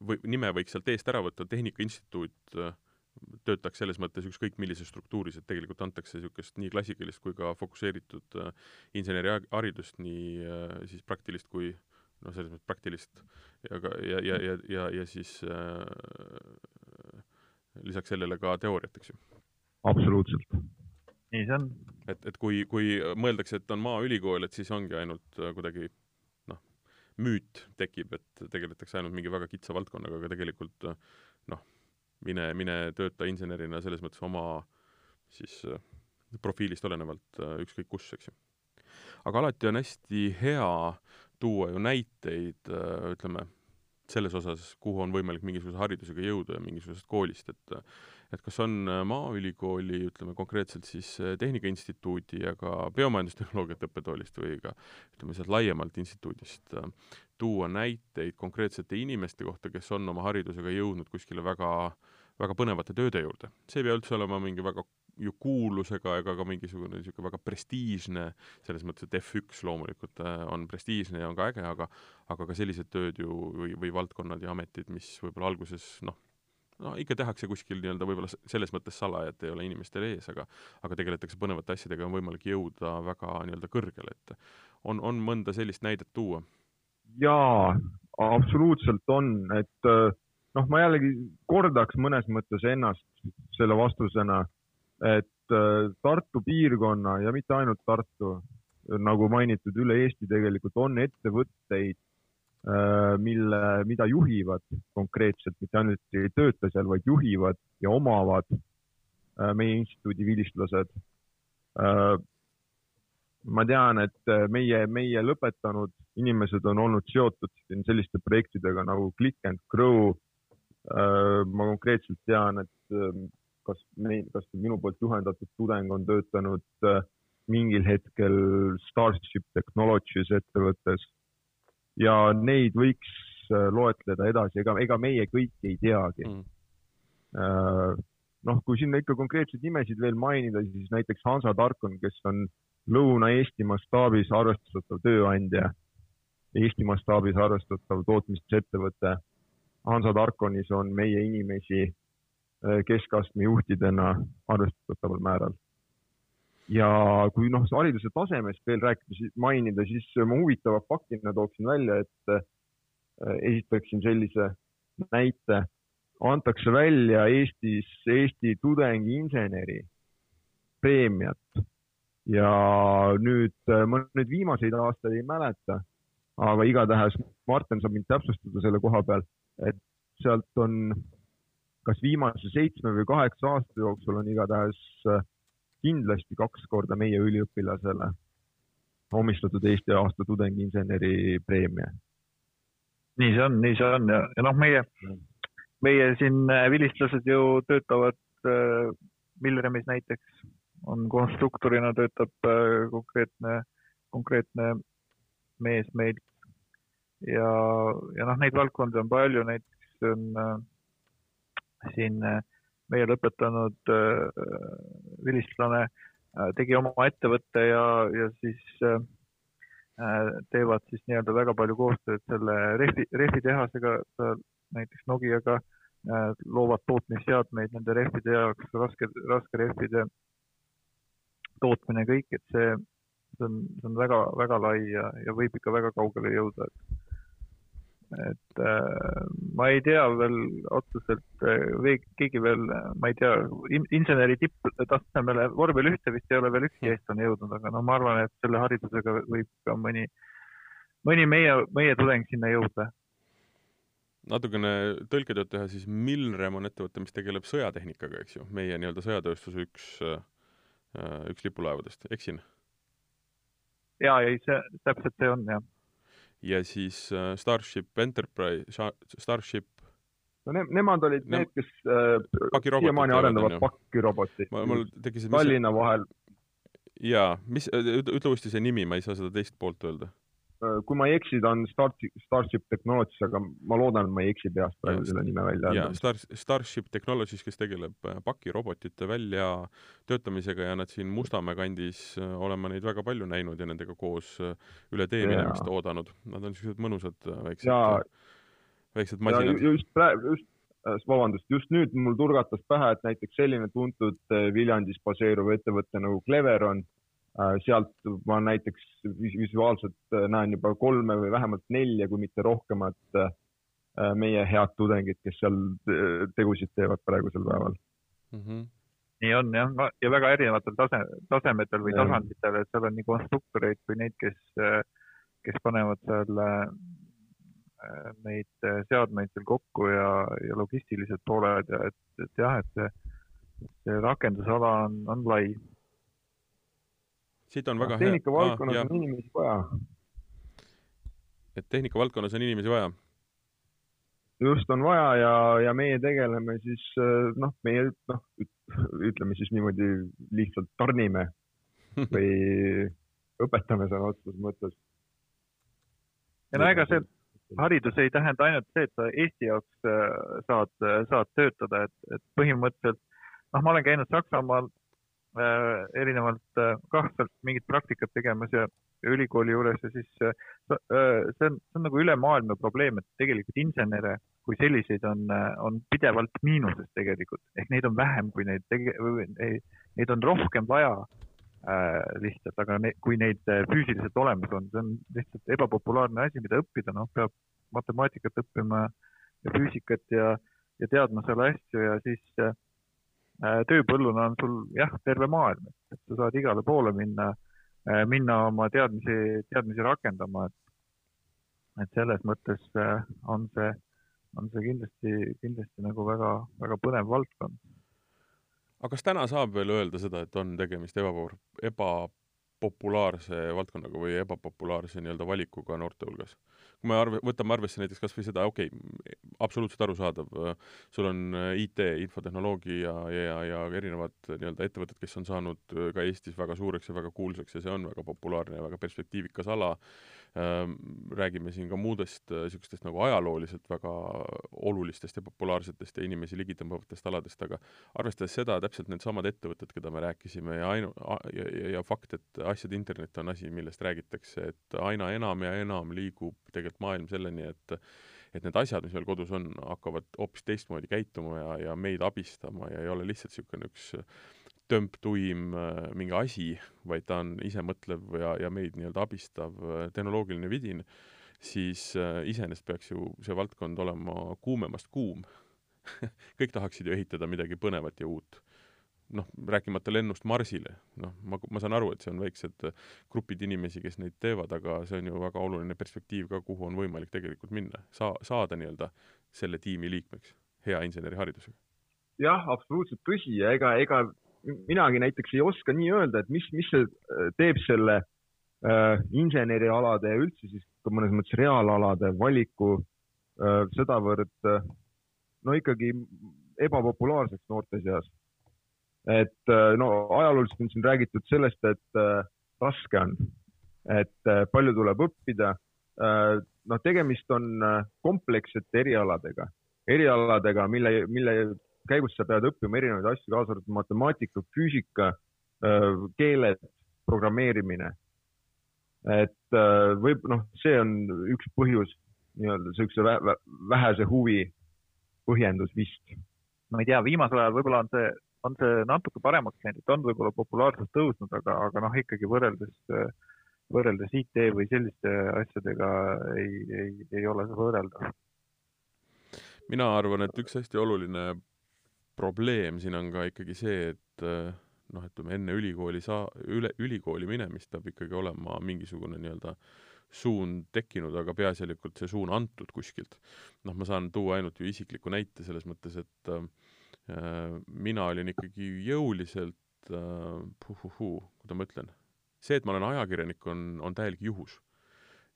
või nime võiks sealt eest ära võtta, Tehnika Instituut äh, töötaks selles mõttes ükskõik millises struktuuris, et tegelikult antakse niisugust nii klassikalist kui ka fokusseeritud äh, inseneriharidust, nii äh, siis praktilist kui noh, selles mõttes praktilist ja ka, ja, ja, ja, ja, ja siis äh, lisaks sellele ka teooriat, eks ju. absoluutselt. nii see on. et, et kui, kui mõeldakse, et on maaülikool, et siis ongi ainult äh, kuidagi noh, müüt tekib, et tegeletakse ainult mingi väga kitsa valdkonnaga, aga tegelikult noh, mine, mine tööta insenerina selles mõttes oma siis äh, profiilist olenevalt äh, ükskõik kus, eks ju. aga alati on hästi hea tuua ju näiteid, äh, ütleme, selles osas, kuhu on võimalik mingisuguse haridusega jõuda ja mingisugusest koolist, et et kas on Maaülikooli, ütleme konkreetselt siis Tehnika Instituudi ja ka biomajandustehnoloogiate õppetoolist või ka ütleme sealt laiemalt instituudist tuua näiteid konkreetsete inimeste kohta, kes on oma haridusega jõudnud kuskile väga väga põnevate tööde juurde. see ei pea üldse olema mingi väga ju kuulusega ega ka mingisugune niisugune väga prestiižne, selles mõttes, et F1 loomulikult äh, on prestiižne ja on ka äge, aga aga ka sellised tööd ju või, või valdkonnad ja ametid, mis võib-olla alguses noh, no ikka tehakse kuskil nii-öelda võib-olla selles mõttes salaja, et ei ole inimestel ees, aga aga tegeletakse põnevate asjadega, on võimalik jõuda väga nii-öelda kõrgele, et on, on mõnda sellist näidet tuua? jaa, absoluutselt on, et noh, ma jällegi kordaks mõnes mõttes ennast selle vastusena, et Tartu piirkonna ja mitte ainult Tartu, nagu mainitud, üle Eesti tegelikult on ettevõtteid, mille, mida juhivad konkreetselt, mitte ainult ei tööta seal, vaid juhivad ja omavad meie instituudi vilistlased ma tean, et äh, meie, meie lõpetanud inimesed on olnud seotud selliste projektidega nagu Click and Grow. Äh, ma konkreetselt tean, et äh, kas meil, kas minu poolt juhendatud tudeng on töötanud mingil hetkel Starship Technologies ettevõttes. Ja neid võiks loetleda edasi, ega, ega meie kõiki ei teagi. Mm.. noh, kui sinna ikka konkreetseid nimesid veel mainida, siis näiteks Hansa Tarkon, kes on Lõuna-Eesti mastaabis arvestatav tööandja, Eesti mastaabis arvestatav tootmisettevõte. Hansa Darkonis on meie inimesi äh, keskastme juhtidena arvestataval määral. ja kui noh, hariduse tasemest veel rääkida, mainida, siis ma huvitava faktina tooksin välja, et äh, esitaksin sellise näite. antakse välja Eestis Eesti tudengiinseneri preemiat ja nüüd, äh, ma nüüd viimaseid aastaid ei mäleta, aga igatahes Martin saab mind täpsustada selle koha peal, et sealt on kas viimase seitsme või kaheksa aasta jooksul on igatahes äh, kindlasti kaks korda meie üliõpilasele omistatud Eesti aasta tudengiinseneri preemia. nii see on, nii see on ja, ja noh, meie, meie siin äh, vilistlased ju töötavad äh, Milremis näiteks on konstruktorina töötab äh, konkreetne, konkreetne mees meil. Ja, ja noh, neid valdkondi on palju, näiteks on äh, siin äh, meie lõpetanud äh, vilistlane äh, tegi oma ettevõtte ja, ja siis äh, teevad siis nii-öelda väga palju koostööd selle rehvi, rehvitehasega, näiteks Nokiaga äh, loovad tootmisseadmeid nende rehvide jaoks, raske, raske rehvide tootmine, kõik, et see, see on, see on väga-väga lai ja, ja võib ikka väga kaugele jõuda, et et äh, ma ei tea veel otseselt äh,, keegi veel, ma ei tea, inseneri tipptasemele vormel ühte vist ei ole veel ükski eestlane jõudnud, aga no ma arvan, et selle haridusega võib ka mõni, mõni meie, meie tudeng sinna jõuda natukene tõlketööd teha, siis Milrem on ettevõte, mis tegeleb sõjatehnikaga, eks ju, meie nii-öelda sõjatööstuse üks äh, Äh, üks lipulaevadest, eksin? jaa, ei, see, täpselt see on, jah. Ja siis äh, Starship Enterprise, Starship no ne nemad olid ne need, kes äh, siiamaani arendavad pakirobotit. mul tekkis Tallinna mis... vahel. jaa, mis, ütle uuesti see nimi, ma ei saa seda teist poolt öelda kui ma ei eksi, ta on Starship, Starship Technologies, aga ma loodan, et ma ei eksi peast praegu selle nime välja. jaa, Star, Starship Technologies, kes tegeleb äh, pakirobotite väljatöötamisega ja nad siin Mustamäe kandis äh, oleme neid väga palju näinud ja nendega koos üle tee minemist oodanud. Nad on niisugused mõnusad väiksed, väiksed masinad. just praegu, just vabandust, just nüüd mul turgatas pähe, et näiteks selline tuntud Viljandis baseeruv ettevõte nagu Cleveron Äh, sealt ma näiteks visuaalselt äh, näen juba kolme või vähemalt nelja, kui mitte rohkemat äh, meie head tudengid, kes seal tegusid teevad praegusel päeval mm. -hmm. nii on jah, ja väga erinevatel tase, tasemetel või tasanditel, et seal on nii konstruktoreid kui neid, kes, kes panevad seal neid seadmeid seal kokku ja, ja logistilised pooled ja et, et jah, et see, see rakendusala on, on lai siit on väga hea. tehnikavaldkonnas ah, on inimesi vaja. et tehnikavaldkonnas on inimesi vaja? just, on vaja ja, ja meie tegeleme siis noh, meie noh, ütleme siis niimoodi lihtsalt tarnime või õpetame sõna otseses mõttes. ja no ega see haridus ei tähenda ainult see, et sa Eesti jaoks äh, saad, saad töötada, et, et põhimõtteliselt noh, ma olen käinud Saksamaal erinevalt äh, kah sealt mingit praktikat tegemas ja, ülikooli juures ja siis äh, see on, see on nagu ülemaailmne probleem, et tegelikult insenere kui selliseid on, on pidevalt miinuses tegelikult, ehk neid on vähem, kui neid tege-, neid, on rohkem vaja äh, lihtsalt, aga ne, kui neid füüsiliselt olemas on, see on lihtsalt ebapopulaarne asi, mida õppida, noh, peab matemaatikat õppima ja füüsikat ja, ja teadma seal asju ja siis äh, tööpõlluna on sul jah, terve maailm, et sa saad igale poole minna äh,, minna oma teadmisi, teadmisi rakendama, et et selles mõttes äh, on see, on see kindlasti, kindlasti nagu väga, väga põnev valdkond. aga kas täna saab veel öelda seda, et on tegemist eba, ebapopulaarse valdkonnaga või ebapopulaarse nii-öelda valikuga noorte hulgas? Kui me arve, võtame arvesse näiteks kas või seda, okei okay,, absoluutselt arusaadav, sul on äh, IT, infotehnoloogia ja, ja, ja erinevad nii-öelda ettevõtted, kes on saanud äh, ka Eestis väga suureks ja väga kuulsaks ja see on väga populaarne ja väga perspektiivikas ala, räägime siin ka muudest niisugustest äh, nagu ajalooliselt väga olulistest ja populaarsetest ja inimesi ligitõmbavatest aladest, aga arvestades seda, täpselt needsamad ettevõtted, keda me rääkisime ja ainu-, ja, ja, ja fakt, et asjade internet on asi, millest räägitakse, et aina enam ja enam liigub tegelikult maailm selleni, et et need asjad, mis meil kodus on, hakkavad hoopis teistmoodi käituma ja, ja meid abistama ja ei ole lihtsalt niisugune üks tömptuim äh, mingi asi, vaid ta on isemõtlev ja, ja meid nii-öelda abistav äh, tehnoloogiline vidin, siis äh, iseenesest peaks ju see valdkond olema kuumemast kuum. Kõik tahaksid ju ehitada midagi põnevat ja uut. Noh, rääkimata lennust Marsile, noh, ma, ma saan aru, et see on väiksed grupid inimesi, kes neid teevad, aga see on ju väga oluline perspektiiv ka, kuhu on võimalik tegelikult minna, saa-, saada nii-öelda selle tiimi liikmeks hea inseneriharidusega. jah, absoluutselt tõsi ja ega, ega minagi näiteks ei oska nii öelda, et mis, mis see äh, teeb selle äh, insenerialade ja üldse siis ka mõnes mõttes reaalalade valiku äh, sedavõrd äh, no ikkagi ebapopulaarseks noorte seas. Et äh, no ajalooliselt on siin räägitud sellest, et äh, raske on, et äh, palju tuleb õppida. noh, tegemist on komplekssete erialadega, erialadega, mille, mille käigus sa pead õppima erinevaid asju, kaasa arvatud matemaatika, füüsika, keeled, programmeerimine. et võib, noh, see on üks põhjus nii-öelda siukse vähese huvi põhjendus vist. ma ei tea, viimasel ajal võib-olla on see on see natuke paremaks läinud, on võib-olla populaarsus tõusnud, aga, aga noh, ikkagi võrreldes, võrreldes IT või selliste asjadega ei, ei, ei ole see võrreldav. mina arvan, et üks hästi oluline probleem siin on ka ikkagi see, et noh, ütleme enne ülikooli saa-, üle, ülikooli minemist peab ikkagi olema mingisugune nii-öelda suund tekkinud, aga peaasjalikult see suun antud kuskilt. noh, ma saan tuua ainult ju isikliku näite selles mõttes, et äh, Äh, mina olin ikkagi jõuliselt äh, kuidas ma ütlen, see, et ma olen ajakirjanik, on, on täielik juhus.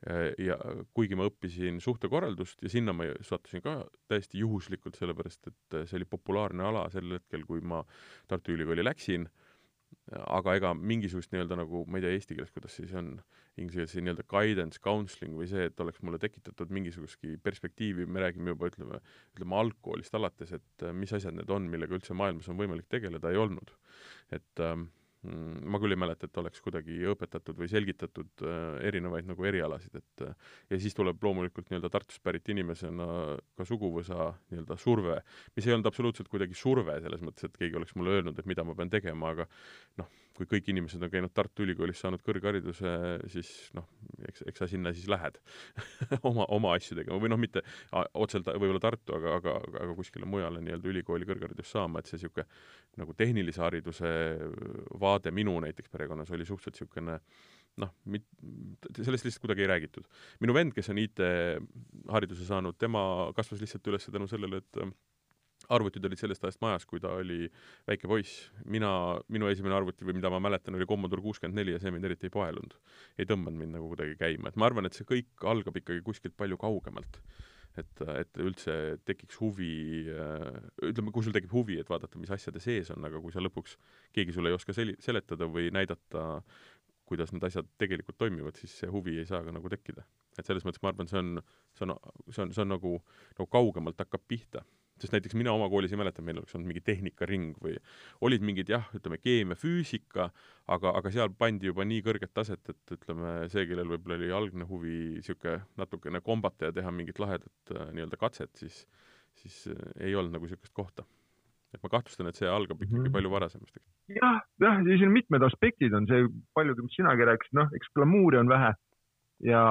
Äh, ja kuigi ma õppisin suhtekorraldust ja sinna ma sattusin ka täiesti juhuslikult, sellepärast et see oli populaarne ala sel hetkel, kui ma Tartu Ülikooli läksin äh,, aga ega mingisugust nii-öelda nagu, ma ei tea eesti keeles, kuidas siis on, inglise keeles nii-öelda guidance, counseling või see, et oleks mulle tekitatud mingisugustki perspektiivi, me räägime juba, ütleme, ütleme algkoolist alates, et mis asjad need on, millega üldse maailmas on võimalik tegeleda, ei olnud. et ähm, ma küll ei mäleta, et oleks kuidagi õpetatud või selgitatud äh, erinevaid nagu erialasid, et äh, ja siis tuleb loomulikult nii-öelda Tartust pärit inimesena ka suguvõsa nii-öelda surve, mis ei olnud absoluutselt kuidagi surve selles mõttes, et keegi oleks mulle öelnud, et mida ma pean tegema, aga noh, kui kõik inimesed on käinud Tartu Ülikoolis, saanud kõrghariduse, siis noh, eks, eks sa sinna siis lähed oma, oma asju tegema või noh, mitte otseselt võib-olla Tartu, aga, aga, aga kuskile mujale nii-öelda ülikooli kõrgharidust saama, et see niisugune nagu tehnilise hariduse vaade minu näiteks perekonnas oli suhteliselt niisugune noh, mit-, sellest lihtsalt kuidagi ei räägitud. minu vend, kes on IT-hariduse saanud, tema kasvas lihtsalt üles tänu sellele, et arvutid olid sellest ajast majas, kui ta oli väike poiss. mina, minu esimene arvuti või mida ma mäletan, oli Commodore kuuskümmend neli ja see mind eriti ei paelunud. ei tõmmanud mind nagu kuidagi käima, et ma arvan, et see kõik algab ikkagi kuskilt palju kaugemalt. et, et üldse tekiks huvi, ütleme, kui sul tekib huvi, et vaadata, mis asjade sees on, aga kui sa lõpuks, keegi sulle ei oska sel-, seletada või näidata, kuidas need asjad tegelikult toimivad, siis see huvi ei saa ka nagu tekkida. et selles mõttes ma arvan, see on, see on, see on, see on nagu, nagu kaugemalt hakkab pihta sest näiteks mina oma koolis ei mäleta, meil oleks olnud mingi tehnikaring või olid mingid jah, ütleme keemia, füüsika, aga, aga seal pandi juba nii kõrget taset, et ütleme, see, kellel võib-olla oli algne huvi niisugune natukene kombata ja teha mingit lahedat äh, nii-öelda katset, siis, siis äh, ei olnud nagu niisugust kohta. et ma kahtlustan, et see algab ikkagi -hmm. palju varasemast. jah, jah, ja siin on mitmed aspektid on see paljugi, mis sinagi rääkisid, noh, eks glamuuri on vähe ja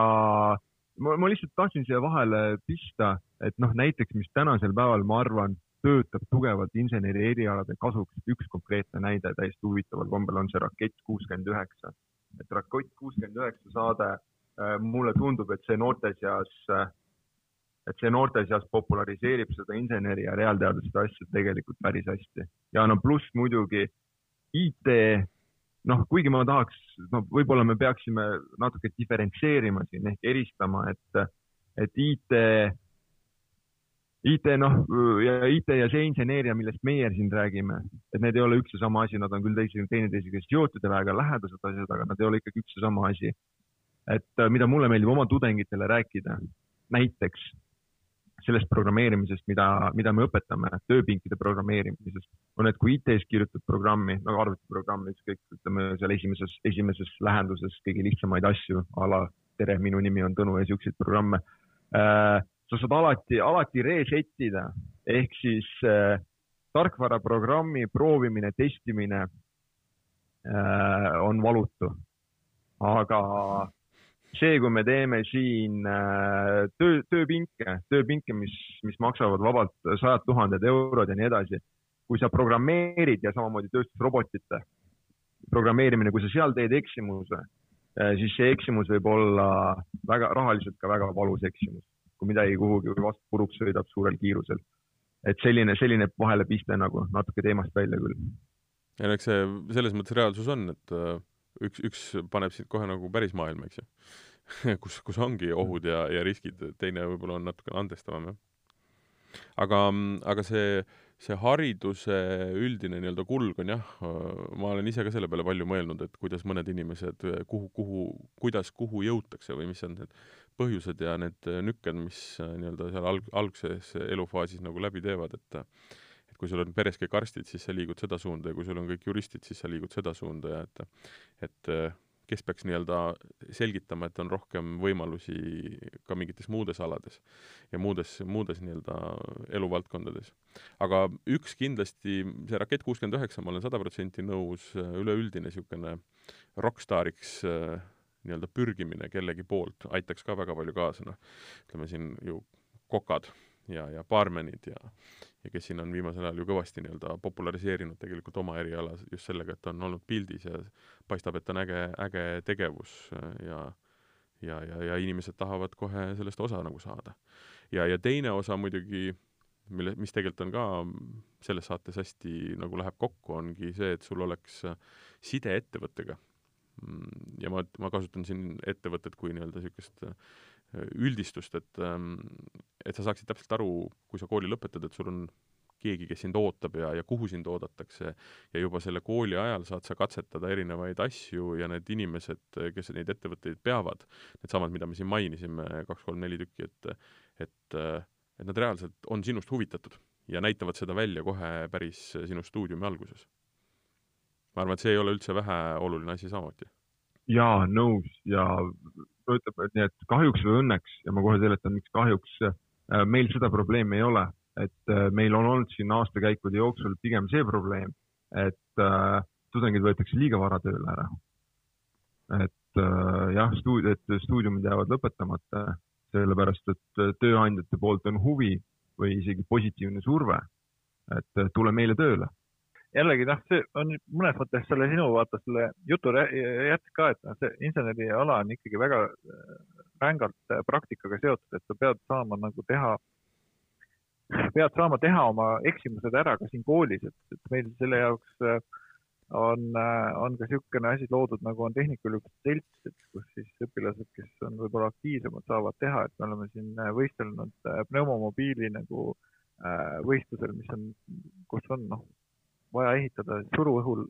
ma, ma lihtsalt tahtsin siia vahele pista, et noh, näiteks, mis tänasel päeval, ma arvan, töötab tugevalt inseneri erialade kasuks. üks konkreetne näide täiesti huvitaval kombel on see Rakett kuuskümmend üheksa. et Rakett kuuskümmend üheksa saade äh,, mulle tundub, et see noorte seas äh,, et see noorte seas populariseerib seda inseneri ja reaalteaduste asja tegelikult päris hästi. ja no pluss muidugi IT noh, kuigi ma tahaks, no võib-olla me peaksime natuke diferentseerima siin ehk eristama, et, et IT, IT noh, ja IT ja see inseneeria, millest meie siin räägime, et need ei ole üks ja sama asi, nad on küll teise, teineteisega seotud ja väga lähedased asjad, aga nad ei ole ikkagi üks ja sama asi. et mida mulle meeldib oma tudengitele rääkida, näiteks sellest programmeerimisest, mida, mida me õpetame, tööpinkide programmeerimisest, on, et kui IT-s kirjutad programmi, no arvutiprogrammi, ükskõik, ütleme seal esimeses, esimeses lähenduses kõige lihtsamaid asju a la tere, minu nimi on Tõnu ja siukseid programme äh,. Sa saad alati, alati reset ida ehk siis äh, tarkvaraprogrammi proovimine, testimine äh, on valutu. aga see, kui me teeme siin äh, töö, tööpinke, tööpinke, mis, mis maksavad vabalt sajad tuhanded eurod ja nii edasi. kui sa programmeerid ja samamoodi tööstusrobotite programmeerimine, kui sa seal teed eksimuse, äh, siis see eksimus võib olla väga rahaliselt ka väga valus eksimus, kui midagi kuhugi vastu puruks sõidab suurel kiirusel. et selline, selline vahelepiste nagu natuke teemast välja küll. ja eks see selles mõttes reaalsus on, et äh, üks, üks paneb sind kohe nagu päris maailma, eks ju kus, kus ongi ohud ja, ja riskid, teine võib-olla on natukene andestavam, jah. aga, aga see, see hariduse üldine nii-öelda kulg on jah, ma olen ise ka selle peale palju mõelnud, et kuidas mõned inimesed, kuhu, kuhu, kuidas, kuhu jõutakse või mis on need põhjused ja need nükked, mis nii-öelda seal alg-, algses elufaasis nagu läbi teevad, et et kui sul on peres kõik arstid, siis sa liigud seda suunda ja kui sul on kõik juristid, siis sa liigud seda suunda ja et et kes peaks nii-öelda selgitama, et on rohkem võimalusi ka mingites muudes alades ja muudes, muudes nii-öelda eluvaldkondades. aga üks kindlasti, see Rakett kuuskümmend üheksa, ma olen sada protsenti nõus, üleüldine niisugune rokkstaariks nii-öelda pürgimine kellegi poolt aitaks ka väga palju kaasa, noh, ütleme siin ju kokad ja, ja baarmenid ja, ja kes siin on viimasel ajal ju kõvasti nii-öelda populariseerinud tegelikult oma eriala just sellega, et on olnud pildis ja paistab, et on äge, äge tegevus ja ja, ja, ja inimesed tahavad kohe sellest osa nagu saada. ja, ja teine osa muidugi, mille, mis tegelikult on ka selles saates hästi nagu läheb kokku, ongi see, et sul oleks side ettevõttega. Ja ma, ma kasutan siin ettevõtet kui nii-öelda niisugust üldistust, et, ähm, et sa saaksid täpselt aru, kui sa kooli lõpetad, et sul on keegi, kes sind ootab ja, ja kuhu sind oodatakse ja juba selle kooli ajal saad sa katsetada erinevaid asju ja need inimesed, kes neid ettevõtteid peavad, needsamad, mida me siin mainisime, kaks-kolm-neli tükki, et et, et nad reaalselt on sinust huvitatud ja näitavad seda välja kohe päris sinu stuudiumi alguses. ma arvan, et see ei ole üldse väheoluline asi samuti. Jaa, nõus. Ja ütleb, et nii, et kahjuks või õnneks ja ma kohe seletan, miks kahjuks äh, meil seda probleemi ei ole, et äh, meil on olnud siin aastakäikude jooksul pigem see probleem, et äh, tudengid võetakse liiga vara tööle ära. et äh, jah, stuud-, et stuudiumid jäävad lõpetamata, sellepärast et äh, tööandjate poolt on huvi või isegi positiivne surve, et tule meile tööle jällegi noh, see on mõnes mõttes selle sinu vaata selle jutu jätk ka, et noh, see inseneriala on ikkagi väga äh, rängalt äh, praktikaga seotud, et sa pead saama nagu teha, pead saama teha oma eksimused ära ka siin koolis, et, et meil selle jaoks äh, on, on ka niisugune asi loodud, nagu on Tehnikaülikooli selts, et kus siis õpilased, kes on võib-olla aktiivsemad, saavad teha, et me oleme siin võistelnud pneumomobiili nagu võistlusel, mis on, kus on noh, vaja ehitada suruõhul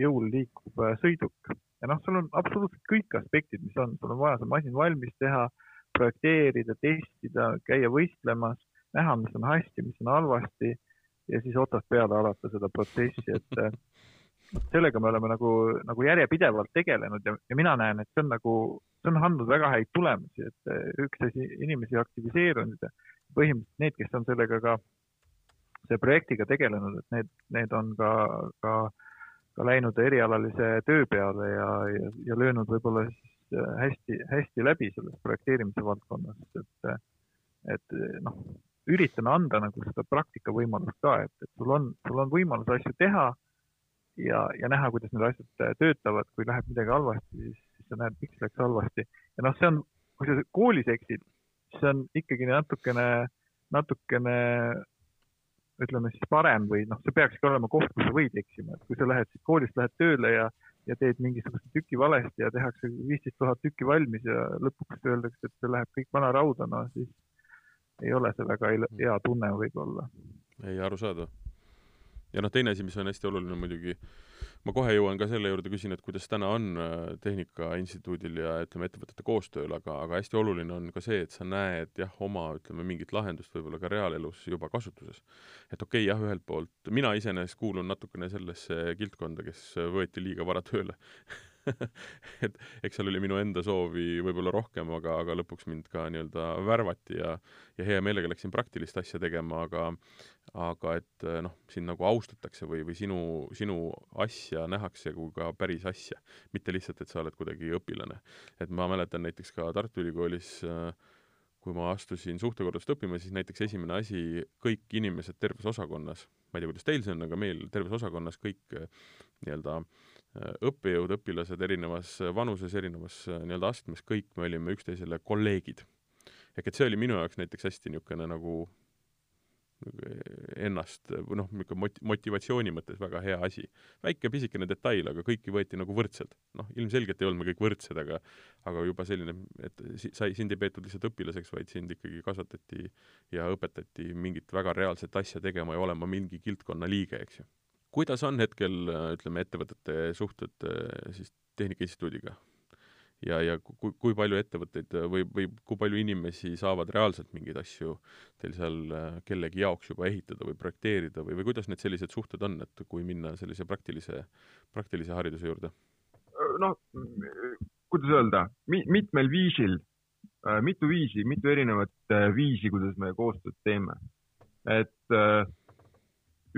jõul liikuv äh, sõiduk. Ja noh, sul on absoluutselt kõik aspektid, mis on, sul on vaja see masin valmis teha, projekteerida, testida, käia võistlemas näha, mis on hästi, mis on halvasti. Ja siis otsast peale alata seda protsessi, et noh, sellega me oleme nagu, nagu järjepidevalt tegelenud ja, ja mina näen, et see on nagu, see on andnud väga häid tulemusi, et üks asi, inimesi aktiviseerunud ja põhimõtteliselt need, kes on sellega ka, selle projektiga tegelenud, et need, need on ka, ka, ka läinud erialalise töö peale ja, ja, ja löönud võib-olla siis äh, hästi, hästi läbi selles projekteerimise valdkonnas, et, et noh, üritame anda nagu seda praktika võimalust ka, et, et sul on, sul on võimalus asju teha ja, ja näha, kuidas need asjad töötavad, kui läheb midagi halvasti, siis, siis sa näed, miks läks halvasti. ja noh, see on, kui sa koolis eksid, see on ikkagi natukene, natukene ütleme siis parem või noh, see peakski olema koht, kus sa võid eksima, et kui sa lähed siit koolist, lähed tööle ja, ja teed mingisuguse tüki valesti ja tehakse viisteist tuhat tükki valmis ja lõpuks öeldakse, et see läheb kõik vana rauda, no siis ei ole see väga hea tunne võib-olla. ei, arusaadav. Ja noh, teine asi, mis on hästi oluline muidugi, ma kohe jõuan ka selle juurde, küsin, et kuidas täna on äh, Tehnika Instituudil ja ütleme, ettevõtete koostööl, aga, aga hästi oluline on ka see, et sa näed jah, oma ütleme, mingit lahendust võib-olla ka reaalelus juba kasutuses. et okei okay,, jah, ühelt poolt mina iseenesest kuulun natukene sellesse kildkonda, kes võeti liiga vara tööle et eks seal oli minu enda soovi võib-olla rohkem, aga, aga lõpuks mind ka nii-öelda värvati ja ja hea meelega läksin praktilist asja tegema, aga aga et noh, sind nagu austatakse või, või sinu, sinu asja nähakse kui ka päris asja, mitte lihtsalt, et sa oled kuidagi õpilane. et ma mäletan näiteks ka Tartu Ülikoolis kui ma astusin suhtekorraldust õppima, siis näiteks esimene asi, kõik inimesed terves osakonnas, ma ei tea, kuidas teil see on, aga meil terves osakonnas kõik nii-öelda äh, Äh, õppejõud, õpilased erinevas vanuses, erinevas äh, nii-öelda astmes, kõik me olime üksteisele kolleegid. ehk et see oli minu jaoks näiteks hästi niisugune nagu ennast, või noh, niisugune mot-, motivatsiooni mõttes väga hea asi. väike pisikene detail, aga kõiki võeti nagu võrdselt. noh, ilmselgelt ei olnud me kõik võrdsed, aga aga juba selline, et sai, sind ei peetud lihtsalt õpilaseks, vaid sind ikkagi kasvatati ja õpetati mingit väga reaalset asja tegema ja olema mingi kildkonna liige, eks ju kuidas on hetkel, ütleme, ettevõtete suhted eh, siis Tehnika Instituudiga? ja, ja kui, kui palju ettevõtteid või, või kui palju inimesi saavad reaalselt mingeid asju teil seal eh, kellegi jaoks juba ehitada või projekteerida või, või kuidas need sellised suhted on, et kui minna sellise praktilise, praktilise hariduse juurde? noh, kuidas öelda mi,, mitmel viisil, mitu viisi, mitu erinevat viisi, kuidas me koostööd teeme. et äh,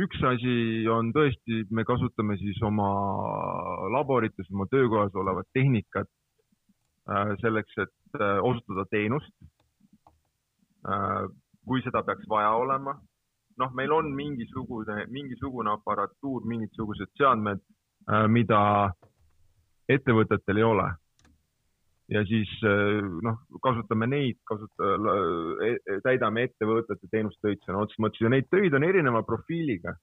üks asi on tõesti, me kasutame siis oma laborites, oma töökohas olevat tehnikat äh, selleks, et äh, osutada teenust. Äh, kui seda peaks vaja olema, noh, meil on mingisugune, mingisugune aparatuur, mingisugused seadmed, mida ettevõtetel ei ole ja siis noh, kasutame neid, kasuta-, e-, täidame ettevõtete teenustöid sõna otseses mõttes ja neid töid on erineva profiiliga.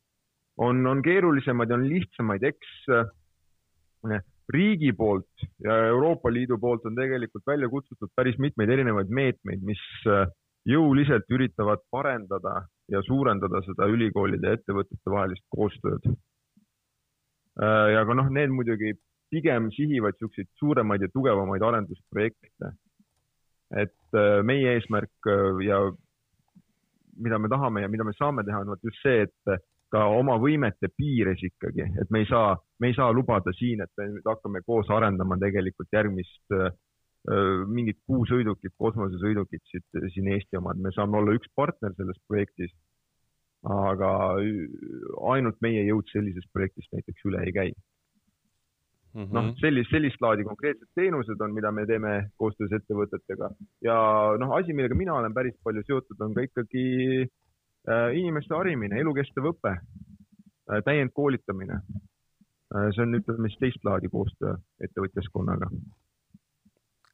on, on keerulisemaid, on lihtsamaid, eks äh, riigi poolt ja Euroopa Liidu poolt on tegelikult välja kutsutud päris mitmeid erinevaid meetmeid, mis äh, jõuliselt üritavad parendada ja suurendada seda ülikoolide ja ettevõtete vahelist koostööd. Äh, ja ka noh, need muidugi pigem sihivad niisuguseid suuremaid ja tugevamaid arendusprojekte. et äh, meie eesmärk äh, ja mida me tahame ja mida me saame teha, on vot just see, et ka oma võimete piires ikkagi, et me ei saa, me ei saa lubada siin, et me nüüd hakkame koos arendama tegelikult järgmist äh, mingit kuusõidukit, kosmosesõidukit siit, siin Eesti omad, me saame olla üks partner selles projektis. aga ainult meie jõud sellisest projektist näiteks üle ei käi mm -hmm. noh, sellist, sellist laadi konkreetsed teenused on, mida me teeme koostöös ettevõtetega ja noh, asi, millega mina olen päris palju seotud, on ka ikkagi äh, inimeste harimine, elukestev õpe äh,, täiendkoolitamine äh,. see on, ütleme siis teist laadi koostöö ettevõtjaskonnaga.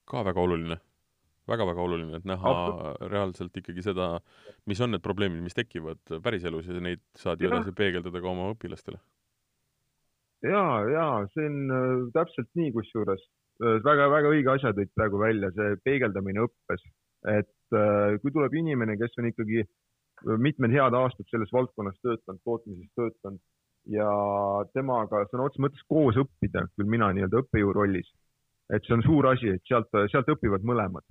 ka väga oluline väga-väga oluline, et näha Absolut. reaalselt ikkagi seda, mis on need probleemid, mis tekivad päriselus ja neid saad ju edasi peegeldada ka oma õpilastele ja, ja see on äh, täpselt nii, kusjuures väga-väga äh, õige asja tõid praegu välja, see peegeldamine õppes, et äh, kui tuleb inimene, kes on ikkagi mitmed head aastad selles valdkonnas töötanud, tootmises töötanud ja temaga sõna otseses mõttes koos õppida, küll mina nii-öelda õppejõu rollis, et see on suur asi, et sealt, sealt õpivad mõlemad.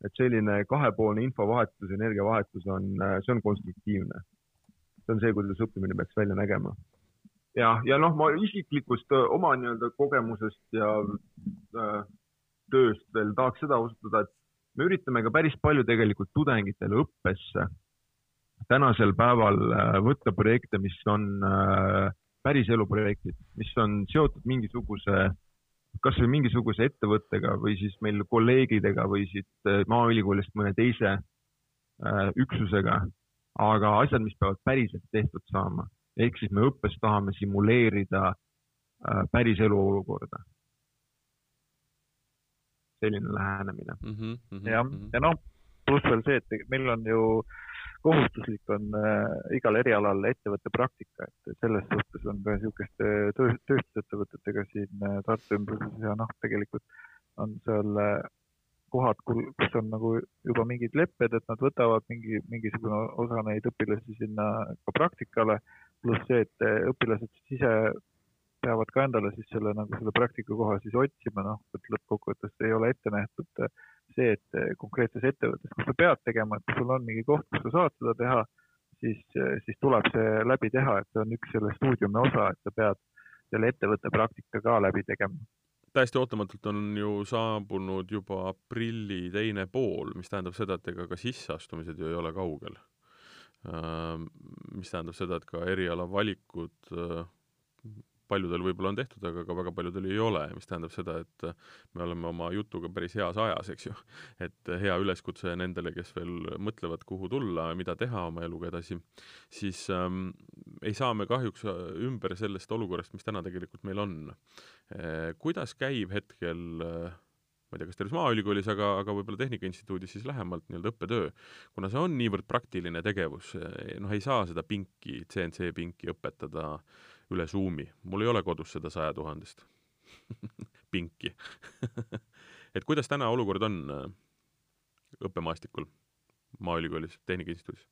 et selline kahepoolne infovahetus, energiavahetus on, see on konstruktiivne. see on see, kuidas õppimine peaks välja nägema. Ja, ja noh, ma isiklikust oma nii-öelda kogemusest ja äh, tööst veel tahaks seda osutada, et me üritame ka päris palju tegelikult tudengitele õppesse tänasel päeval äh, võtta projekte, mis on äh, päriselu projektid, mis on seotud mingisuguse, kasvõi mingisuguse ettevõttega või siis meil kolleegidega või siit äh, Maaülikoolist mõne teise üksusega, aga asjad, mis peavad päriselt tehtud saama. Ehk siis me õppes tahame simuleerida päriselu olukorda selline lähenemine mm. -hmm, mm -hmm, jah, mhm. ja noh, pluss veel see, et meil on ju kohustuslik on äh, igal erialal ettevõtte praktika, et selles suhtes on ka niisuguste töö, tööstusettevõtetega siin äh, Tartu ümbruses ja noh, tegelikult on seal äh, kohad, kus on nagu juba mingid lepped, et nad võtavad mingi, mingisugune osa neid õpilasi sinna ka praktikale, pluss see, et õpilased siis ise peavad ka endale siis selle nagu selle praktikakoha siis otsima, noh, et lõppkokkuvõttes ei ole ette nähtud see, et konkreetses ettevõttes, kus sa pead tegema, et kui sul on mingi koht, kus sa saad seda teha, siis, siis tuleb see läbi teha, et see on üks selle stuudiumi osa, et sa pead selle ettevõtte praktika ka läbi tegema täiesti ootamatult on ju saabunud juba aprilli teine pool, mis tähendab seda, et ega ka sisseastumised ju ei ole kaugel. Mis tähendab seda, et ka erialavalikud paljudel võib-olla on tehtud, aga ka väga paljudel ei ole, mis tähendab seda, et me oleme oma jutuga päris heas ajas, eks ju. et hea üleskutse nendele, kes veel mõtlevad, kuhu tulla, mida teha oma eluga edasi, siis ähm, ei saa me kahjuks ümber sellest olukorrast, mis täna tegelikult meil on e,. kuidas käib hetkel äh, ma ei tea, kas terves Maaülikoolis, aga, aga võib-olla Tehnika Instituudis siis lähemalt nii-öelda õppetöö. kuna see on niivõrd praktiline tegevus, noh, ei saa seda pinki, CNC pinki õpetada üle Zoomi, mul ei ole kodus seda saja tuhandest pinki et kuidas täna olukord on äh, õppemaastikul Maaülikoolis, Tehnika Instituudis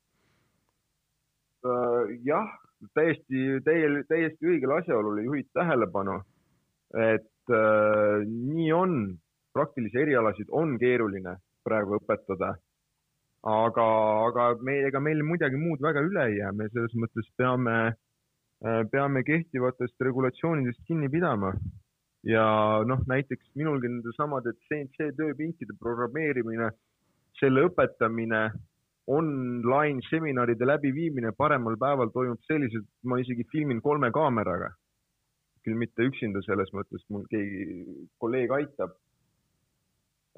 uh,? jah, täiesti, täiel-, täiesti õigele asjaolule juhid tähelepanu, et uh, nii on, praktilisi erialasid on keeruline praegu õpetada aga, aga me, ega meil muidugi muud väga üle ei jää, me selles mõttes peame Äh, peame kehtivatest regulatsioonidest kinni pidama. ja noh, näiteks minulgi nende samade CNC tööpinkide programmeerimine, selle õpetamine, online seminaride läbiviimine paremal päeval toimub selliselt, ma isegi filmin kolme kaameraga. küll mitte üksinda selles mõttes, mul keegi kolleeg aitab.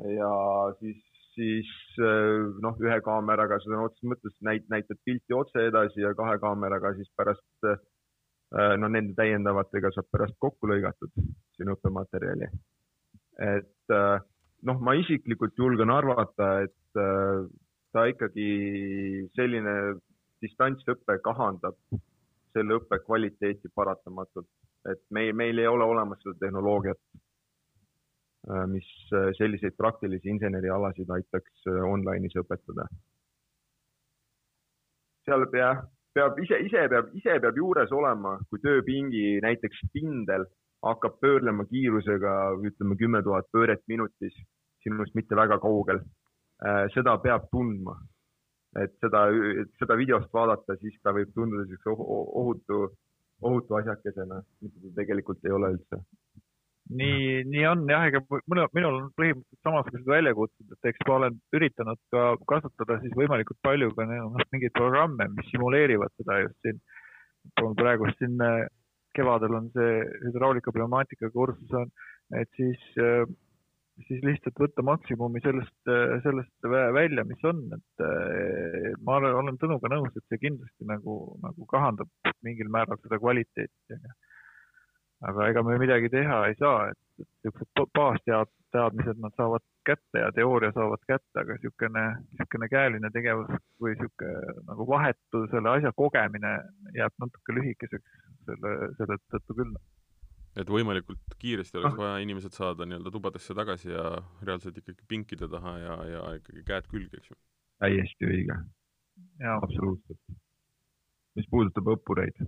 Ja siis, siis äh, noh, ühe kaameraga sõna otseses mõttes näit-, näitad pilti otse edasi ja kahe kaameraga siis pärast äh, no nende täiendavatega saab pärast kokku lõigatud siin õppematerjali. et äh, noh, ma isiklikult julgen arvata, et ta ikkagi selline distantsõpe kahandab selle õppe kvaliteeti paratamatult, et meil, meil ei ole olemas seda tehnoloogiat, mis selliseid praktilisi insenerialasid aitaks online'is õpetada. seal jah, peab ise, ise peab, ise peab juures olema, kui tööpingi näiteks pindel hakkab pöörlema kiirusega, ütleme kümme tuhat pööret minutis, sinust mitte väga kaugel. Äh, seda peab tundma. et seda, seda videost vaadata, siis ta võib tunduda niisuguse ohutu, ohutu asjakesena, mida ta tegelikult ei ole üldse nii, nii on jah, ega mõne, minul on põhimõtteliselt samasugused väljakutsed, et eks ma olen üritanud ka kasutada siis võimalikult palju ka noh, mingeid programme, mis simuleerivad seda just siin. praegu siin äh, kevadel on see hüdraulika pneumaatika kursus on, et siis, äh, siis lihtsalt võtta maksimumi sellest, äh, sellest välja, mis on, et ma olen Tõnuga nõus, et see kindlasti nagu, nagu kahandab mingil määral seda kvaliteeti aga ega me midagi teha ei saa, et niisugused baasteadmised nad saavad kätte ja teooria saavad kätte, aga niisugune, niisugune käeline tegevus või niisugune nagu vahetu selle asja kogemine jääb natuke lühikeseks selle, selle tõttu küll. et võimalikult kiiresti oleks vaja inimesed saada nii-öelda tubadesse tagasi ja reaalselt ikkagi pinkide taha ja, ja ikkagi käed külge, eks ju. täiesti õige. absoluutselt. mis puudutab õppureid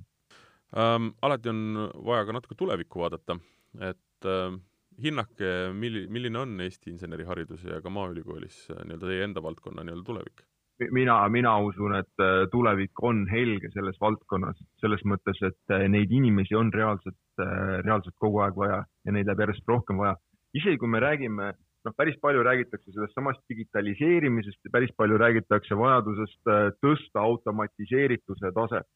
ähm,. alati on vaja ka natuke tulevikku vaadata, et äh, hinnake, milli-, milline on Eesti insenerihariduse ja ka Maaülikoolis nii-öelda teie enda valdkonna nii-öelda tulevik? mina, mina usun, et äh, tulevik on helge selles valdkonnas, selles mõttes, et äh, neid inimesi on reaalselt, äh, reaalselt kogu aeg vaja ja neid läheb järjest rohkem vaja. isegi kui me räägime, noh, päris palju räägitakse sellest samast digitaliseerimisest ja päris palju räägitakse vajadusest tõsta automatiseerituse taset.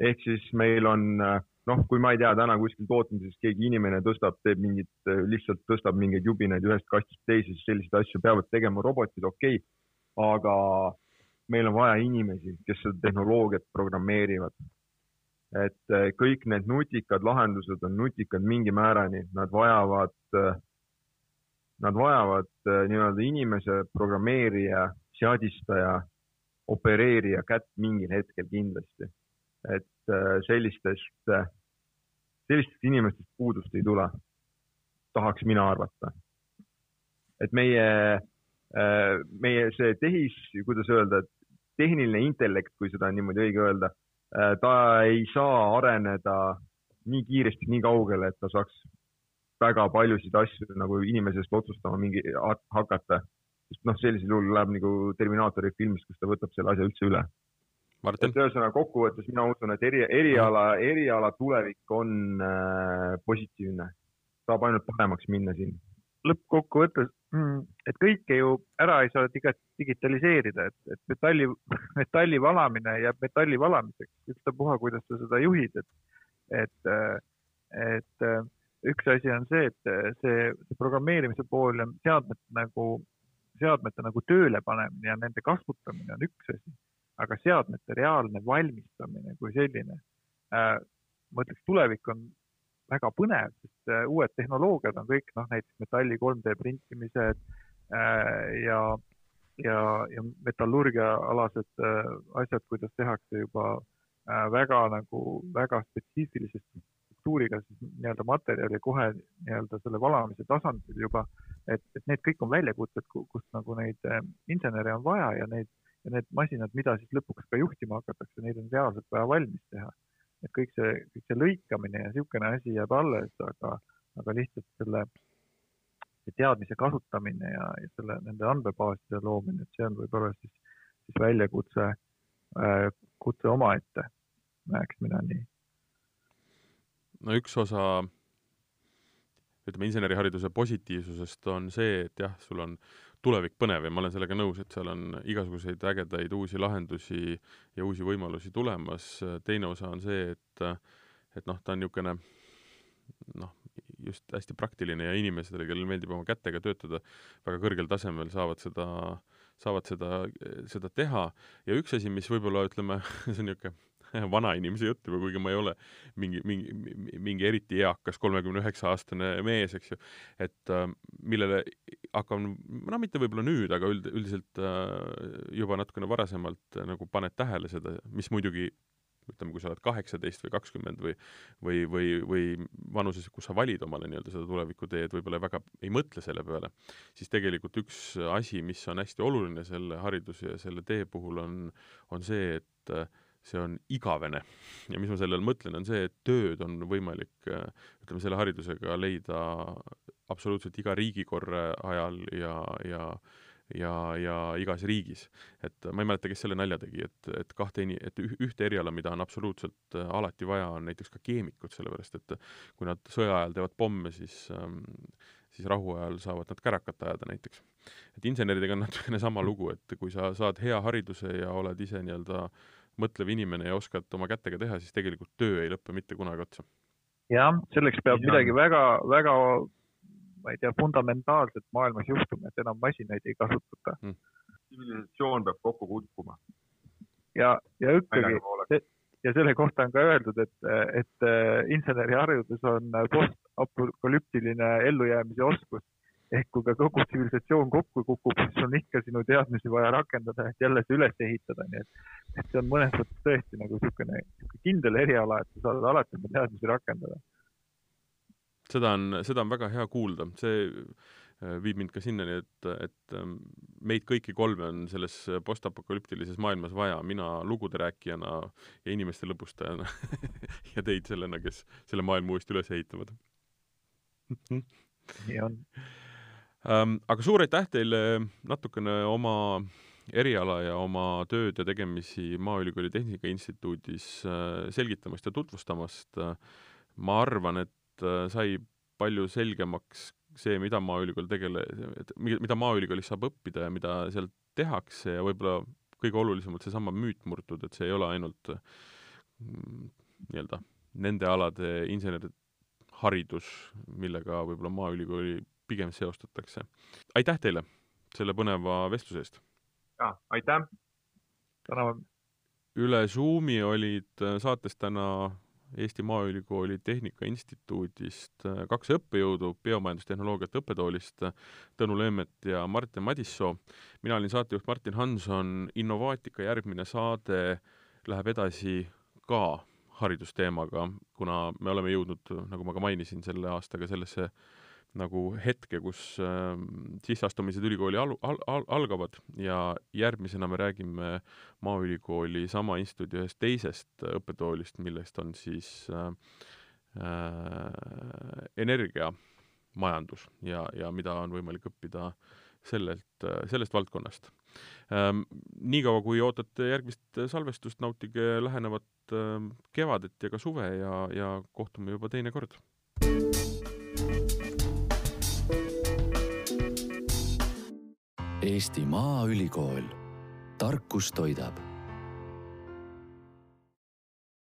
Ehk siis meil on, noh, kui ma ei tea, täna kuskil tootmises keegi inimene tõstab, teeb mingit, lihtsalt tõstab mingeid jubinaid ühest kastist teise, siis selliseid asju peavad tegema robotid, okei okay aga meil on vaja inimesi, kes seda tehnoloogiat programmeerivad. et eh, kõik need nutikad lahendused on nutikad mingi määrani, nad vajavad, nad vajavad nii-öelda inimese programmeerija, seadistaja, opereerija kätt mingil hetkel kindlasti. Et sellistest, sellistest inimestest puudust ei tule, tahaks mina arvata. et meie Äh, meie see tehis, kuidas öelda, tehniline intellekt, kui seda on niimoodi õige öelda, äh, ta ei saa areneda nii kiiresti, nii kaugele, et ta saaks väga paljusid asju nagu inimesest otsustama mingi hakata. sest noh, sellisel juhul läheb nagu Terminaatori filmis, kus ta võtab selle asja üldse üle. Et ühesõnaga kokkuvõttes mina usun, et eri, eriala, eriala tulevik on äh, positiivne, saab ainult paremaks minna siin. Lõppkokkuvõttes, mm, et kõike ju ära ei saa digitaliseerida, et, et metalli, metalli valamine jääb metalli valamiseks, ükstapuha, kuidas sa seda juhid, et, et, et üks asi on see, et see, see programmeerimise pool ja seadmete nagu, seadmete nagu tööle panemine ja nende kasutamine on üks asi, aga seadmete reaalne valmistamine kui selline äh,, ma ütleks, tulevik on väga põnev, sest äh, uued tehnoloogiad on kõik noh, näiteks metalli 3D printimised äh, ja, ja, ja metallurgiaalased asjad, kuidas tehakse juba väga nagu väga spetsiifilise struktuuriga siis nii-öelda materjali kohe nii-öelda selle valamise tasandil juba, et, et need kõik on väljakutsed, kus nagu neid insenere on vaja ja neid ja need masinad, mida siis lõpuks ka juhtima hakatakse, neid on reaalselt vaja valmis teha et kõik see, kõik see lõikamine ja niisugune asi jääb alles, aga, aga lihtsalt selle teadmise kasutamine ja, ja selle, nende andmebaaside loomine, et see on võib-olla siis, siis väljakutse äh,, kutse omaette, näeks mina nii. no üks osa ütleme, insenerihariduse positiivsusest on see, et jah, sul on tulevik põnev ja ma olen sellega nõus, et seal on igasuguseid ägedaid uusi lahendusi ja uusi võimalusi tulemas. teine osa on see, et, et noh, ta on niisugune noh, just hästi praktiline ja inimesedele, kellel meeldib oma kätega töötada väga kõrgel tasemel, saavad seda, saavad seda, seda teha. ja üks asi, mis võib-olla ütleme, see on niisugune vanainimese jutt juba, kuigi ma ei ole mingi, mingi, mingi eriti eakas kolmekümne üheksa aastane mees, eks ju, et äh, millele hakkan, no mitte võib-olla nüüd, aga üld, üldiselt äh, juba natukene varasemalt äh, nagu paned tähele seda, mis muidugi ütleme, kui sa oled kaheksateist või kakskümmend või või, või, või vanuses, kus sa valid omale nii-öelda seda tulevikuteed, võib-olla väga ei mõtle selle peale, siis tegelikult üks asi, mis on hästi oluline selle hariduse ja selle tee puhul, on, on see, et äh, see on igavene. ja mis ma selle all mõtlen, on see, et tööd on võimalik ütleme, selle haridusega leida absoluutselt iga riigikorra ajal ja, ja ja, ja igas riigis. et ma ei mäleta, kes selle nalja tegi, et, et kahte et ühte eriala, mida on absoluutselt alati vaja, on näiteks ka keemikud, sellepärast et kui nad sõja ajal teevad pomme, siis ähm, siis rahuajal saavad nad kärakat ajada näiteks. et inseneridega on natukene sama lugu, et kui sa saad hea hariduse ja oled ise nii-öelda äh, mõtlev inimene ja oskad oma kätega teha, siis tegelikult töö ei lõpe mitte kunagi otsa. jah, selleks peab ja. midagi väga, väga, ma ei tea, fundamentaalset maailmas juhtuma, et enam masinaid ei kasutata hmm.. tsivilisatsioon peab kokku kukkuma. ja, ja ikkagi, ja selle kohta on ka öeldud, et, et äh, inseneriharidus on postapokalüptiline ellujäämise oskus ehk kui ka kogu tsivilisatsioon kokku kukub, siis on ikka sinu teadmisi vaja rakendada, et jälle see üles ehitada, nii et, et see on mõnes mõttes tõesti nagu niisugune kindel eriala, et sa saad alati oma teadmisi rakendada. seda on, seda on väga hea kuulda, see äh, viib mind ka sinnani, et, et ähm, meid kõiki kolme on selles postapokalüptilises maailmas vaja, mina lugude rääkijana ja inimeste lõbustajana ja teid sellena, kes selle maailma uuesti üles ehitavad nii on. Aga suur aitäh teile natukene oma eriala ja oma tööd ja tegemisi Maaülikooli Tehnika Instituudis äh, selgitamast ja tutvustamast. ma arvan, et äh, sai palju selgemaks see, mida Maaülikool tegele-, mida Maaülikoolis saab õppida ja mida seal tehakse ja võib-olla kõige olulisemalt seesama müüt murtud, et see ei ole ainult mm, nii-öelda nende alade insenerharidus, millega võib-olla Maaülikooli pigem seostatakse. aitäh teile selle põneva vestluse eest! jaa, aitäh! täname! üle Zoomi olid saates täna Eesti Maaülikooli Tehnika Instituudist äh, kaks õppejõudu biomajandustehnoloogiate õppetoolist, Tõnu Leemet ja Martin Madissoo. mina olin saatejuht Martin Hanson, Innovaatika järgmine saade läheb edasi ka haridusteemaga, kuna me oleme jõudnud, nagu ma ka mainisin, selle aastaga sellesse nagu hetke, kus äh, sisseastumised ülikooli al-, al-, al-, algavad ja järgmisena me räägime Maaülikooli sama instituudi ühest teisest õppetoolist, millest on siis äh, äh, energiamajandus ja, ja mida on võimalik õppida sellelt, sellest valdkonnast ähm,. Niikaua, kui ootate järgmist salvestust, nautige lähenevat äh, kevadet ja ka suve ja, ja kohtume juba teine kord Eesti Maaülikool, tarkus toidab